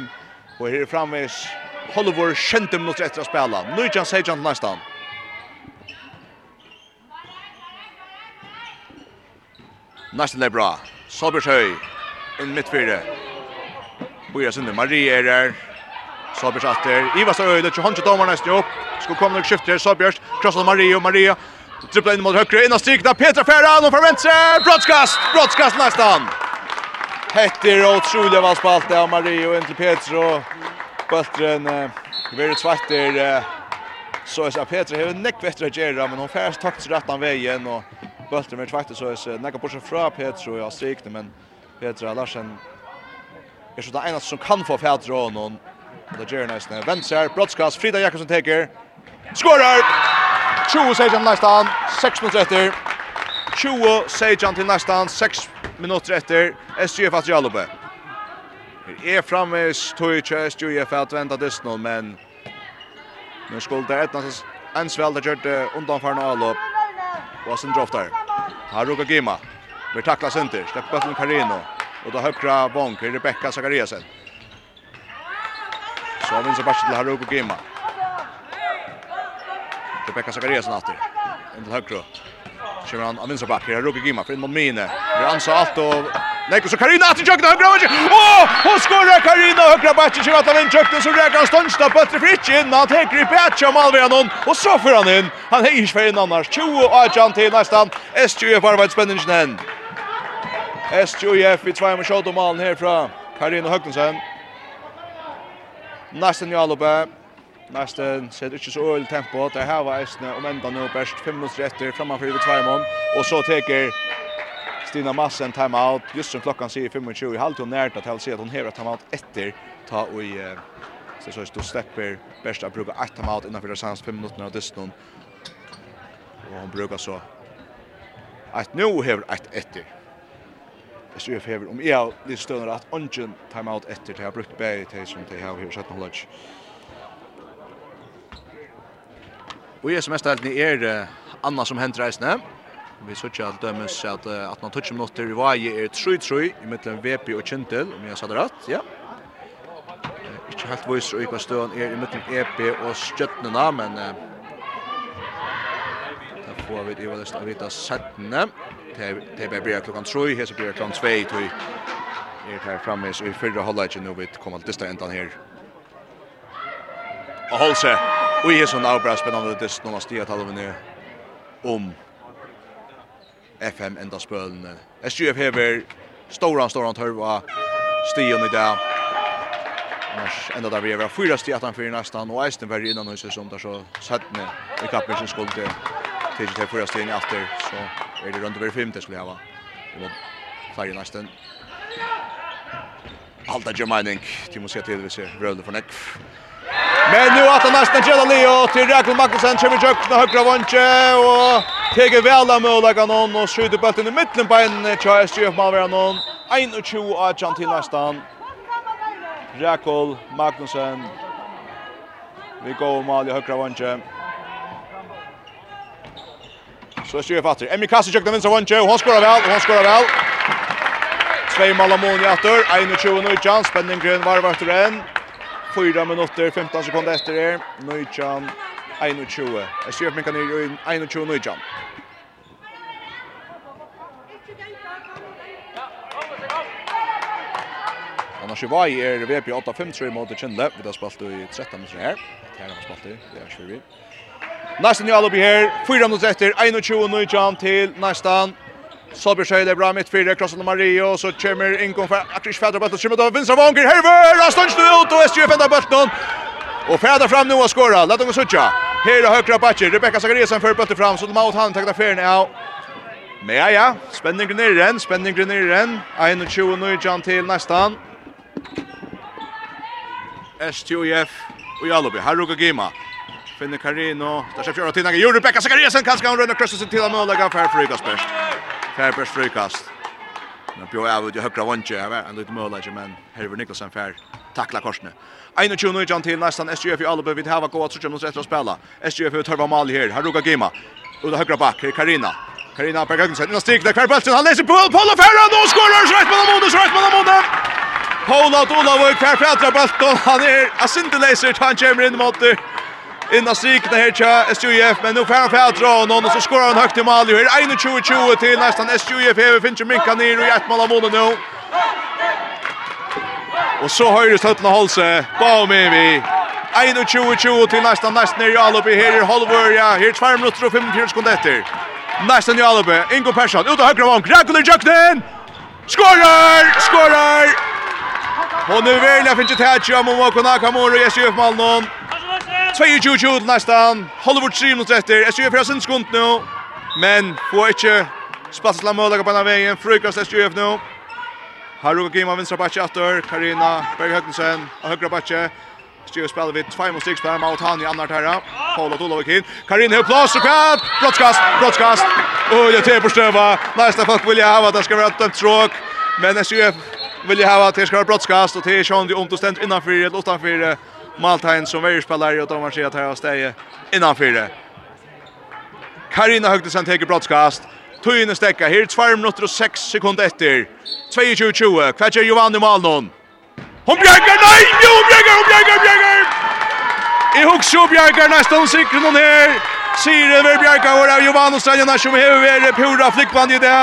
og her er framvis Hollivor kjente minutter etter å spela. Nuja Sejan til nestan. Nesten er bra. Solbergshøy, inn midtfire. Boja Sunde, Marie er der, Solbergs atter. Ivar Størøy, det er ikke håndkjøtt dommer nesten opp. Skal komme nok skifter, Solbergs. Krossel Marie og Maria. Maria. Dribblar inn mot høyre, högre, innan strikna, Petra Ferran och från venstre, brottskast, brottskast nesten. Hetter och otroliga valspalt av og inn til Petra, Bultren, uh, Vero Tvartir, uh, så är Petra har nekk vettere å gjøre, men hun färs takt til av veien, og Bultren med Tvartir så är nekk nekka bortsen från Petro och jag strikna, men Petra Larsen är så det ena som kan få Petra och någon. Det gör nästan vänster, brottskast, Frida Jakobsen teker, skorar! 20 sejan nästan 6 minuter efter. 20 sejan till nästan 6 minuter efter. SJF att Jalobe. Det är framme tog chest ju för att vänta dess nu men nu skulle det ett nästan en sväl där gjorde undan för nål. Och sen draftar. Haruka Gima. Vi tacklas inte. Släpper bötten Carino. Och då högra bonker Rebecca Zachariasen. Så vinner Sebastian Haruka Gima till Pekka Zakariasen åter. En till högre. Kör han av vänsterback här Roger Gimma för in mot Mine. Vi ansar allt och Nej, så Karina att jag kan högra. Åh, hon skorar Karina högra backen så att han inte köpte så räkar stunsta på tre fritch in att han griper patch om Alvenon och så för han in. Han är hejer för en annars 20 och Jan till nästan. SJF har varit spännande än. SJF i två med skott och mål härifrån. Karina Högtensen. Nästan Jalobe. Nästan ser inte så öl tempo. Det här var Eisne om ända nu bäst 5 minuter efter framför vid Tvärmon. Och så teker Stina Massen timeout. Just som klockan säger 25 i halvtid nära att hälsa att hon häver timeout efter ta och i så så då släpper bästa brukar att timeout innan för sans 5 minuter av dess. Och hon brukar så att nu häver ett efter. Det ser häver om jag lite stönar att ungen timeout efter det har brukt bäge till som det har hur sätt hon lunch. Og jeg som mest helt er uh, Anna som henter reisene. Vi sørger alt dømes at uh, at man toucher minutter i vaje er 3-3 i mellom VP og Kjentil, om jeg sa det rett, ja. Uh, ikke helt vois og ikke støen er i mellom EP og Skjøttene, men uh, da får vi det i valgst av vita settene. Det er bare klokkan 3, her så blir det klokkan 2, tog er her framme i fyrre halvleitjen, nå vi kommer til dista endan her og holde seg. Og jeg er sånn avbra spennende det når man stiger taler ned om FM enda spølene. SGF hever stora, stora tørva stigen i dag. Annars enda der vi er fyra stig at han fyrir nestan, og eisen var innan huset som der så settene i kappen sin skuld til til til fyra stigen i after, så er det rundt over fem det skulle hava. Vi må flere nesten. Alta Germaning, de må se til hvis jeg røvde for nekv. Men nu att han nästan gäller Leo till Rakel Magnussen kommer i jökna högra vantje och tar väl av möjliga någon och skjuter bollen i mitten på en Charles Jeff Malvera någon. 21 av Jan till nästan. Rakel Magnussen. Vi går mål i högra vantje. Så styr fatter. Emmy Kassi jökna vinstra vantje och hon skorar väl hon skorar väl. Tvei mål av mål i 21 Jan, spänning grön varvar. 4 minutter, 15 sekunder etter er. Nøytjan, 21. Jeg sier at man kan gjøre 21 Nøytjan. Annars i vei er VP 8-5-3 mot Kjendle. Vi har spalt i 13 minutter her. Det her har vi spalt i, det er 20. Nesten jo alle oppi her. 4 minutter etter, 21 Nøytjan til nesten. Solberg det bra mitt fyra krossen Mario så kommer inkom för Atrish Fäder bollen kommer då Vincent Vanger Herver har stått ut och SJ fänder bollen och Fäder fram nu och skorar låt dem söka här och högra backen Rebecca Zachariasen för bollen fram så de har han tagit affären ja Men ja, ja, spenning ner i den, spenning ner i den. 21 nu John till nästan. STUF och Jalobi, Haruka Gima. Finne Karino. där ska fjöra till Naga. Jure Becka Sakariasen, kanske han rönnar kröstet till att måla gaffär för Rikasberg. Kärper strykast. Nu bjöd jag ut i högra vantje vet, en liten möjlighet, men Herver Nikolsen fär tackla korsne. 21 nu John till nästan SGF i Albe vid hava gått så kommer efter att spela. SGF ut halva mal här. Här rukar Gema. Ut högra back, Karina. Karina på gång sen. Nu stick där Kärper Han läser på Paul Ferran och skorar rätt med så rätt med Mondo. Paul Olav Kärper bollen. Han är assintelaser. Han kommer in mot innan strikna här tja SJF men nu får han fält dra någon och så skorar han högt i mål här 21-20 til nästan SJF här finns ju minka ner och ett mål av månen nu och så höjer stötna Holse bara med vi 21-20 til nästan nästan ner i Alubi här är Holver ja här 2 minuter och 54 sekunder efter nästan i Alubi Ingo Persson ut och högra vank Ragnar Jöknen skorar! Skorar! Och nu vill jag finna tätja om Mokonaka Moro i SJF Malmö. 22-20 nästan. Hollywood 3 mot efter. SJF har sin skont nu. Men får inte spatsla mål på den vägen. Frukast SJF nu. Har Ruka Gima vinstra backe efter. Karina Berghögnsen och högra backe. SJF spelar vid 2 mot 6 på mot han i andra terra. Paula Tolovikin. Karina har plats och kvart. Brottskast, brottskast. Och det är på stöva. Nästa folk vill jag ha. Det ska vara ett tråk. Men SJF vill jag ha att det ska vara brottskast. Och det är sjöndig om det stämt innanför eller utanför. Maltain som är spelare och de har sett här och stäje innanför det. Karina Högdesen tar brottskast. Tøyne stekka, her 2 minutter og 6 sekunder etter. 22-20, hva gjør mål noen? Hon bjerger, nei, jo, hon bjerger, hon bjerger, hon bjerger! I hugsa og bjerger nesten sikre noen her. Sier det ved bjerger hvor er av og Stenjana som hever ved pura flikkvann i det.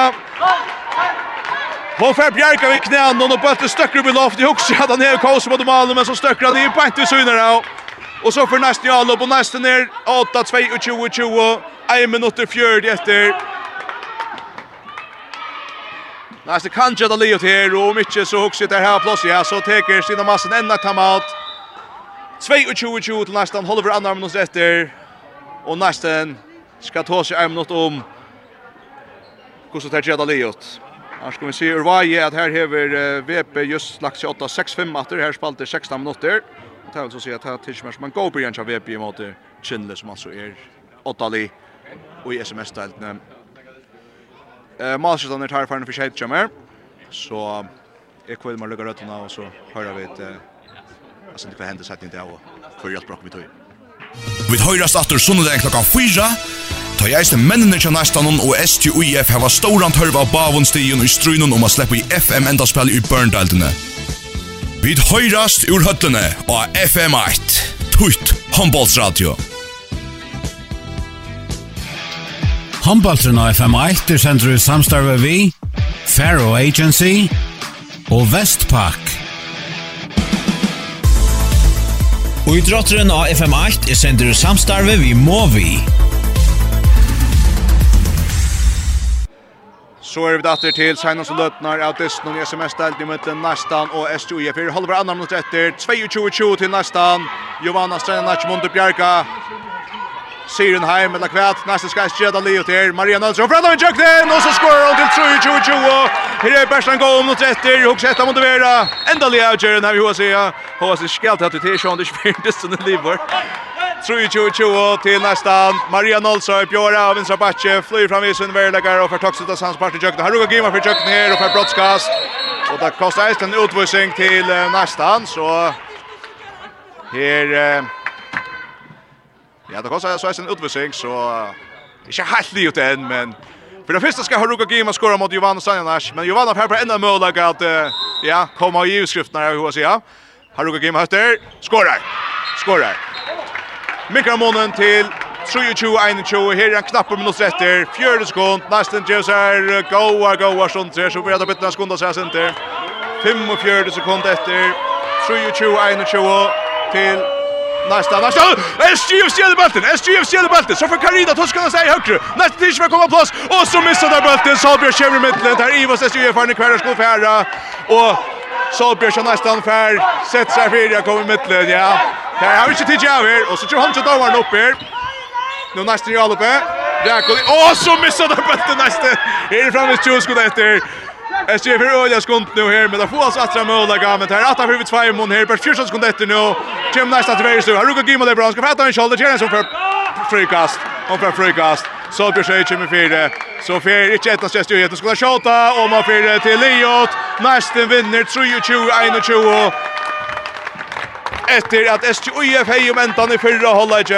Hon får Bjerke vid knän och bötter stöcker upp i loft. Jag också hade han ner kaos mot målen men så stöcker han i på inte synare. Och så för nästa jag lopp nästa ner 8-2 och 20 20. En minut och fjärde efter. Nästa kan jag det Leo här och mycket så också det här plats ja så tar Stina massen ända tamat. 22 20 till nästan Oliver andra minut efter. Och nästan ska ta sig en minut om. Kusotär Jadaliot. Här ska vi se hur vad är att här hever VP just lagt sig 8-6-5 åter. Här spalter 16 minuter. Och det vill så säga att här tills man går på igen av VP mot Kindle som alltså är åttali och i SMS-deltene. Eh, Malsjøtan er tar for en forskjellig jammer. Så jeg kvelder meg lukker røttene og så hører vi et eh, altså det kan hende setning til og for hjelp bråk vi tog. Vi høyrast atter sundag klokka 4 Ta i eisne mennene kja næstanen og STUIF heva stauran tørva av bavonstigen i strunen om a sleppa i FM-endaspel i Burndeldene. Vid høyrast ur høttene av FM1, Tutt Håndbollsradio. Håndbollsradio av FM1 er sender i samstarve vi, Faro Agency og Vestpak. Og i drotteren av FM8 er sender i samstarve vi Movi. Movi. Så er vi datter til Seinans og Løtnar av Dysten i SMS-delt i møtten Næstan og SJU. Fyrir holder hver andre minutter etter 22-20 til Næstan. Johanna Strenac, Mundur Bjerga. Syren heim eller kvæt. Nästa ska skeda Leo till Maria Nilsson. Fram med Jökten och så skorar hon till 3-2-2. Här är Persson går om mot efter och sätter mot Vera. Ända Leo Jören här vi har se. Har sig skällt att det är Sean det spändes den lever. 3-2-2 till nästa. Maria Nilsson Bjora av vänstra Batche. flyr fram i sin värdeläggare och för toxet av Sands Parti Jökten. Här ruggar Gimma för Jökten här och för brottskast. Och det kostar Eisten utvisning till nästan så Her Ja, det kostar så en utvisning så inte helt livet än men för det första ska Haruka Gima skora mot Jovan Sanjanas men Jovan har på enda möjlighet att ja, komma i utskriften jag hur säga. Haruka Gima höster skorar. Skorar. Mikramonen till 23-21, her er en knappe minutt etter, fjørde sekund, nesten James er goa, goa, stundir, så vi hadde byttet en skund av seg senter. 45 sekund etter, 23-21 til Nästa, nästa. SGF stjäl bulten. SGF stjäl bulten. Så för Karina Toskan sig högre. Nästa tills vi komma plats och så missar där bulten. Salbjörn kör i mitten där Ivas SGF är kvar ska färra och Salbjörn kör nästan fär. Sätt sig för jag kommer i mitten. Ja. Där har vi inte tid jag här och så kör han så till var upp här. Nu nästa i alloppe. Räkoli. Och så missar där bulten nästa. Är det framme 20 sekunder efter. SG för olja skont nu här men det får oss attra mål där men här attra för vid två mån här per 14 sekunder efter nu. Kim nästa till vänster. Har Ruka Gimo där bra. Ska fatta en shoulder som för frikast. Och för frikast. Så blir sig Kim i fyra. Så för inte ett nästa styr heter skulle skjuta och man för till Liot. Nästen vinner 23-21. Efter att SGUF hejum endan i förra hållet.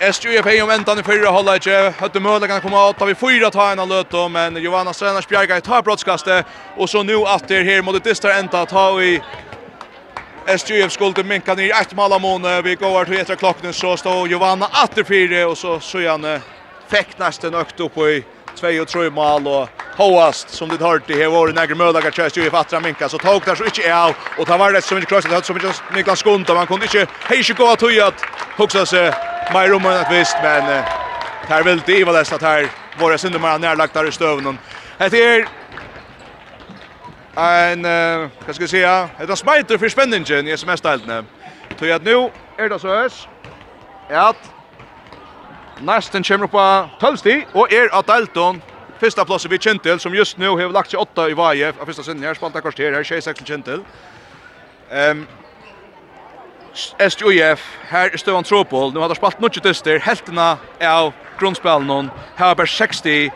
SJF är ju väntan i fyra hålla inte. Hade möjligheten komma åt av i fyra ta en löt då men Johanna Strenars bjärga i tar brottskastet och så nu att det här mot distar ända ta i SJF skulle minka ner ett mål vi går till efter klockan så står Johanna åter fyra och så så han fäktas den ökt upp i 2 och 3 mål och Hoast som det hörte här var några möjliga chans ju i fattra minka så tog där så inte är och ta var det som inte krossat så mycket Niklas Skont man kunde inte hej sig gå att höja att huxa sig mer om att visst men här vill det vara nästa här våra synder man närlagt där i stöven. Det är en eh vad ska jag säga? Det är smiter för spänningen i SMS-deltarna. Så att nu är det så här att Næsten kommer på 12 sti, og er av Dalton. Fyrsta plass vi Kentel som just nu har lagt sig åtta i varje Av fyrsta sinnen her, spalta kvarter her, 26 til Kintel. Um, SJF, her er Støvan Tropol. Nu har det spalt noe dyster, heltene av grunnspillene. Her er bare 60,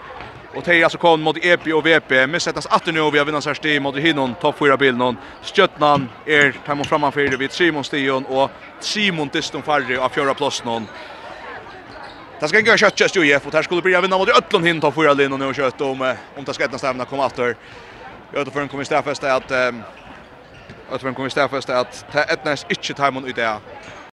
Og det er altså kom mot EP og VP. Men settes atter nå, vi har vinnat særst sti mot hinnon, topp 4 bilen. någon er, är man framanfyrir vid Simon Stion og Simon Diston Farri av fjärde plats någon Det ska gå kött just ju för här skulle bli vinna mot Ötlund hint av förra linjen och kött om om det ska ett nästa komma åter. Jag tror för en kommer stäffa att att för en kommer stäffa att ta ett näst inte timon ut där.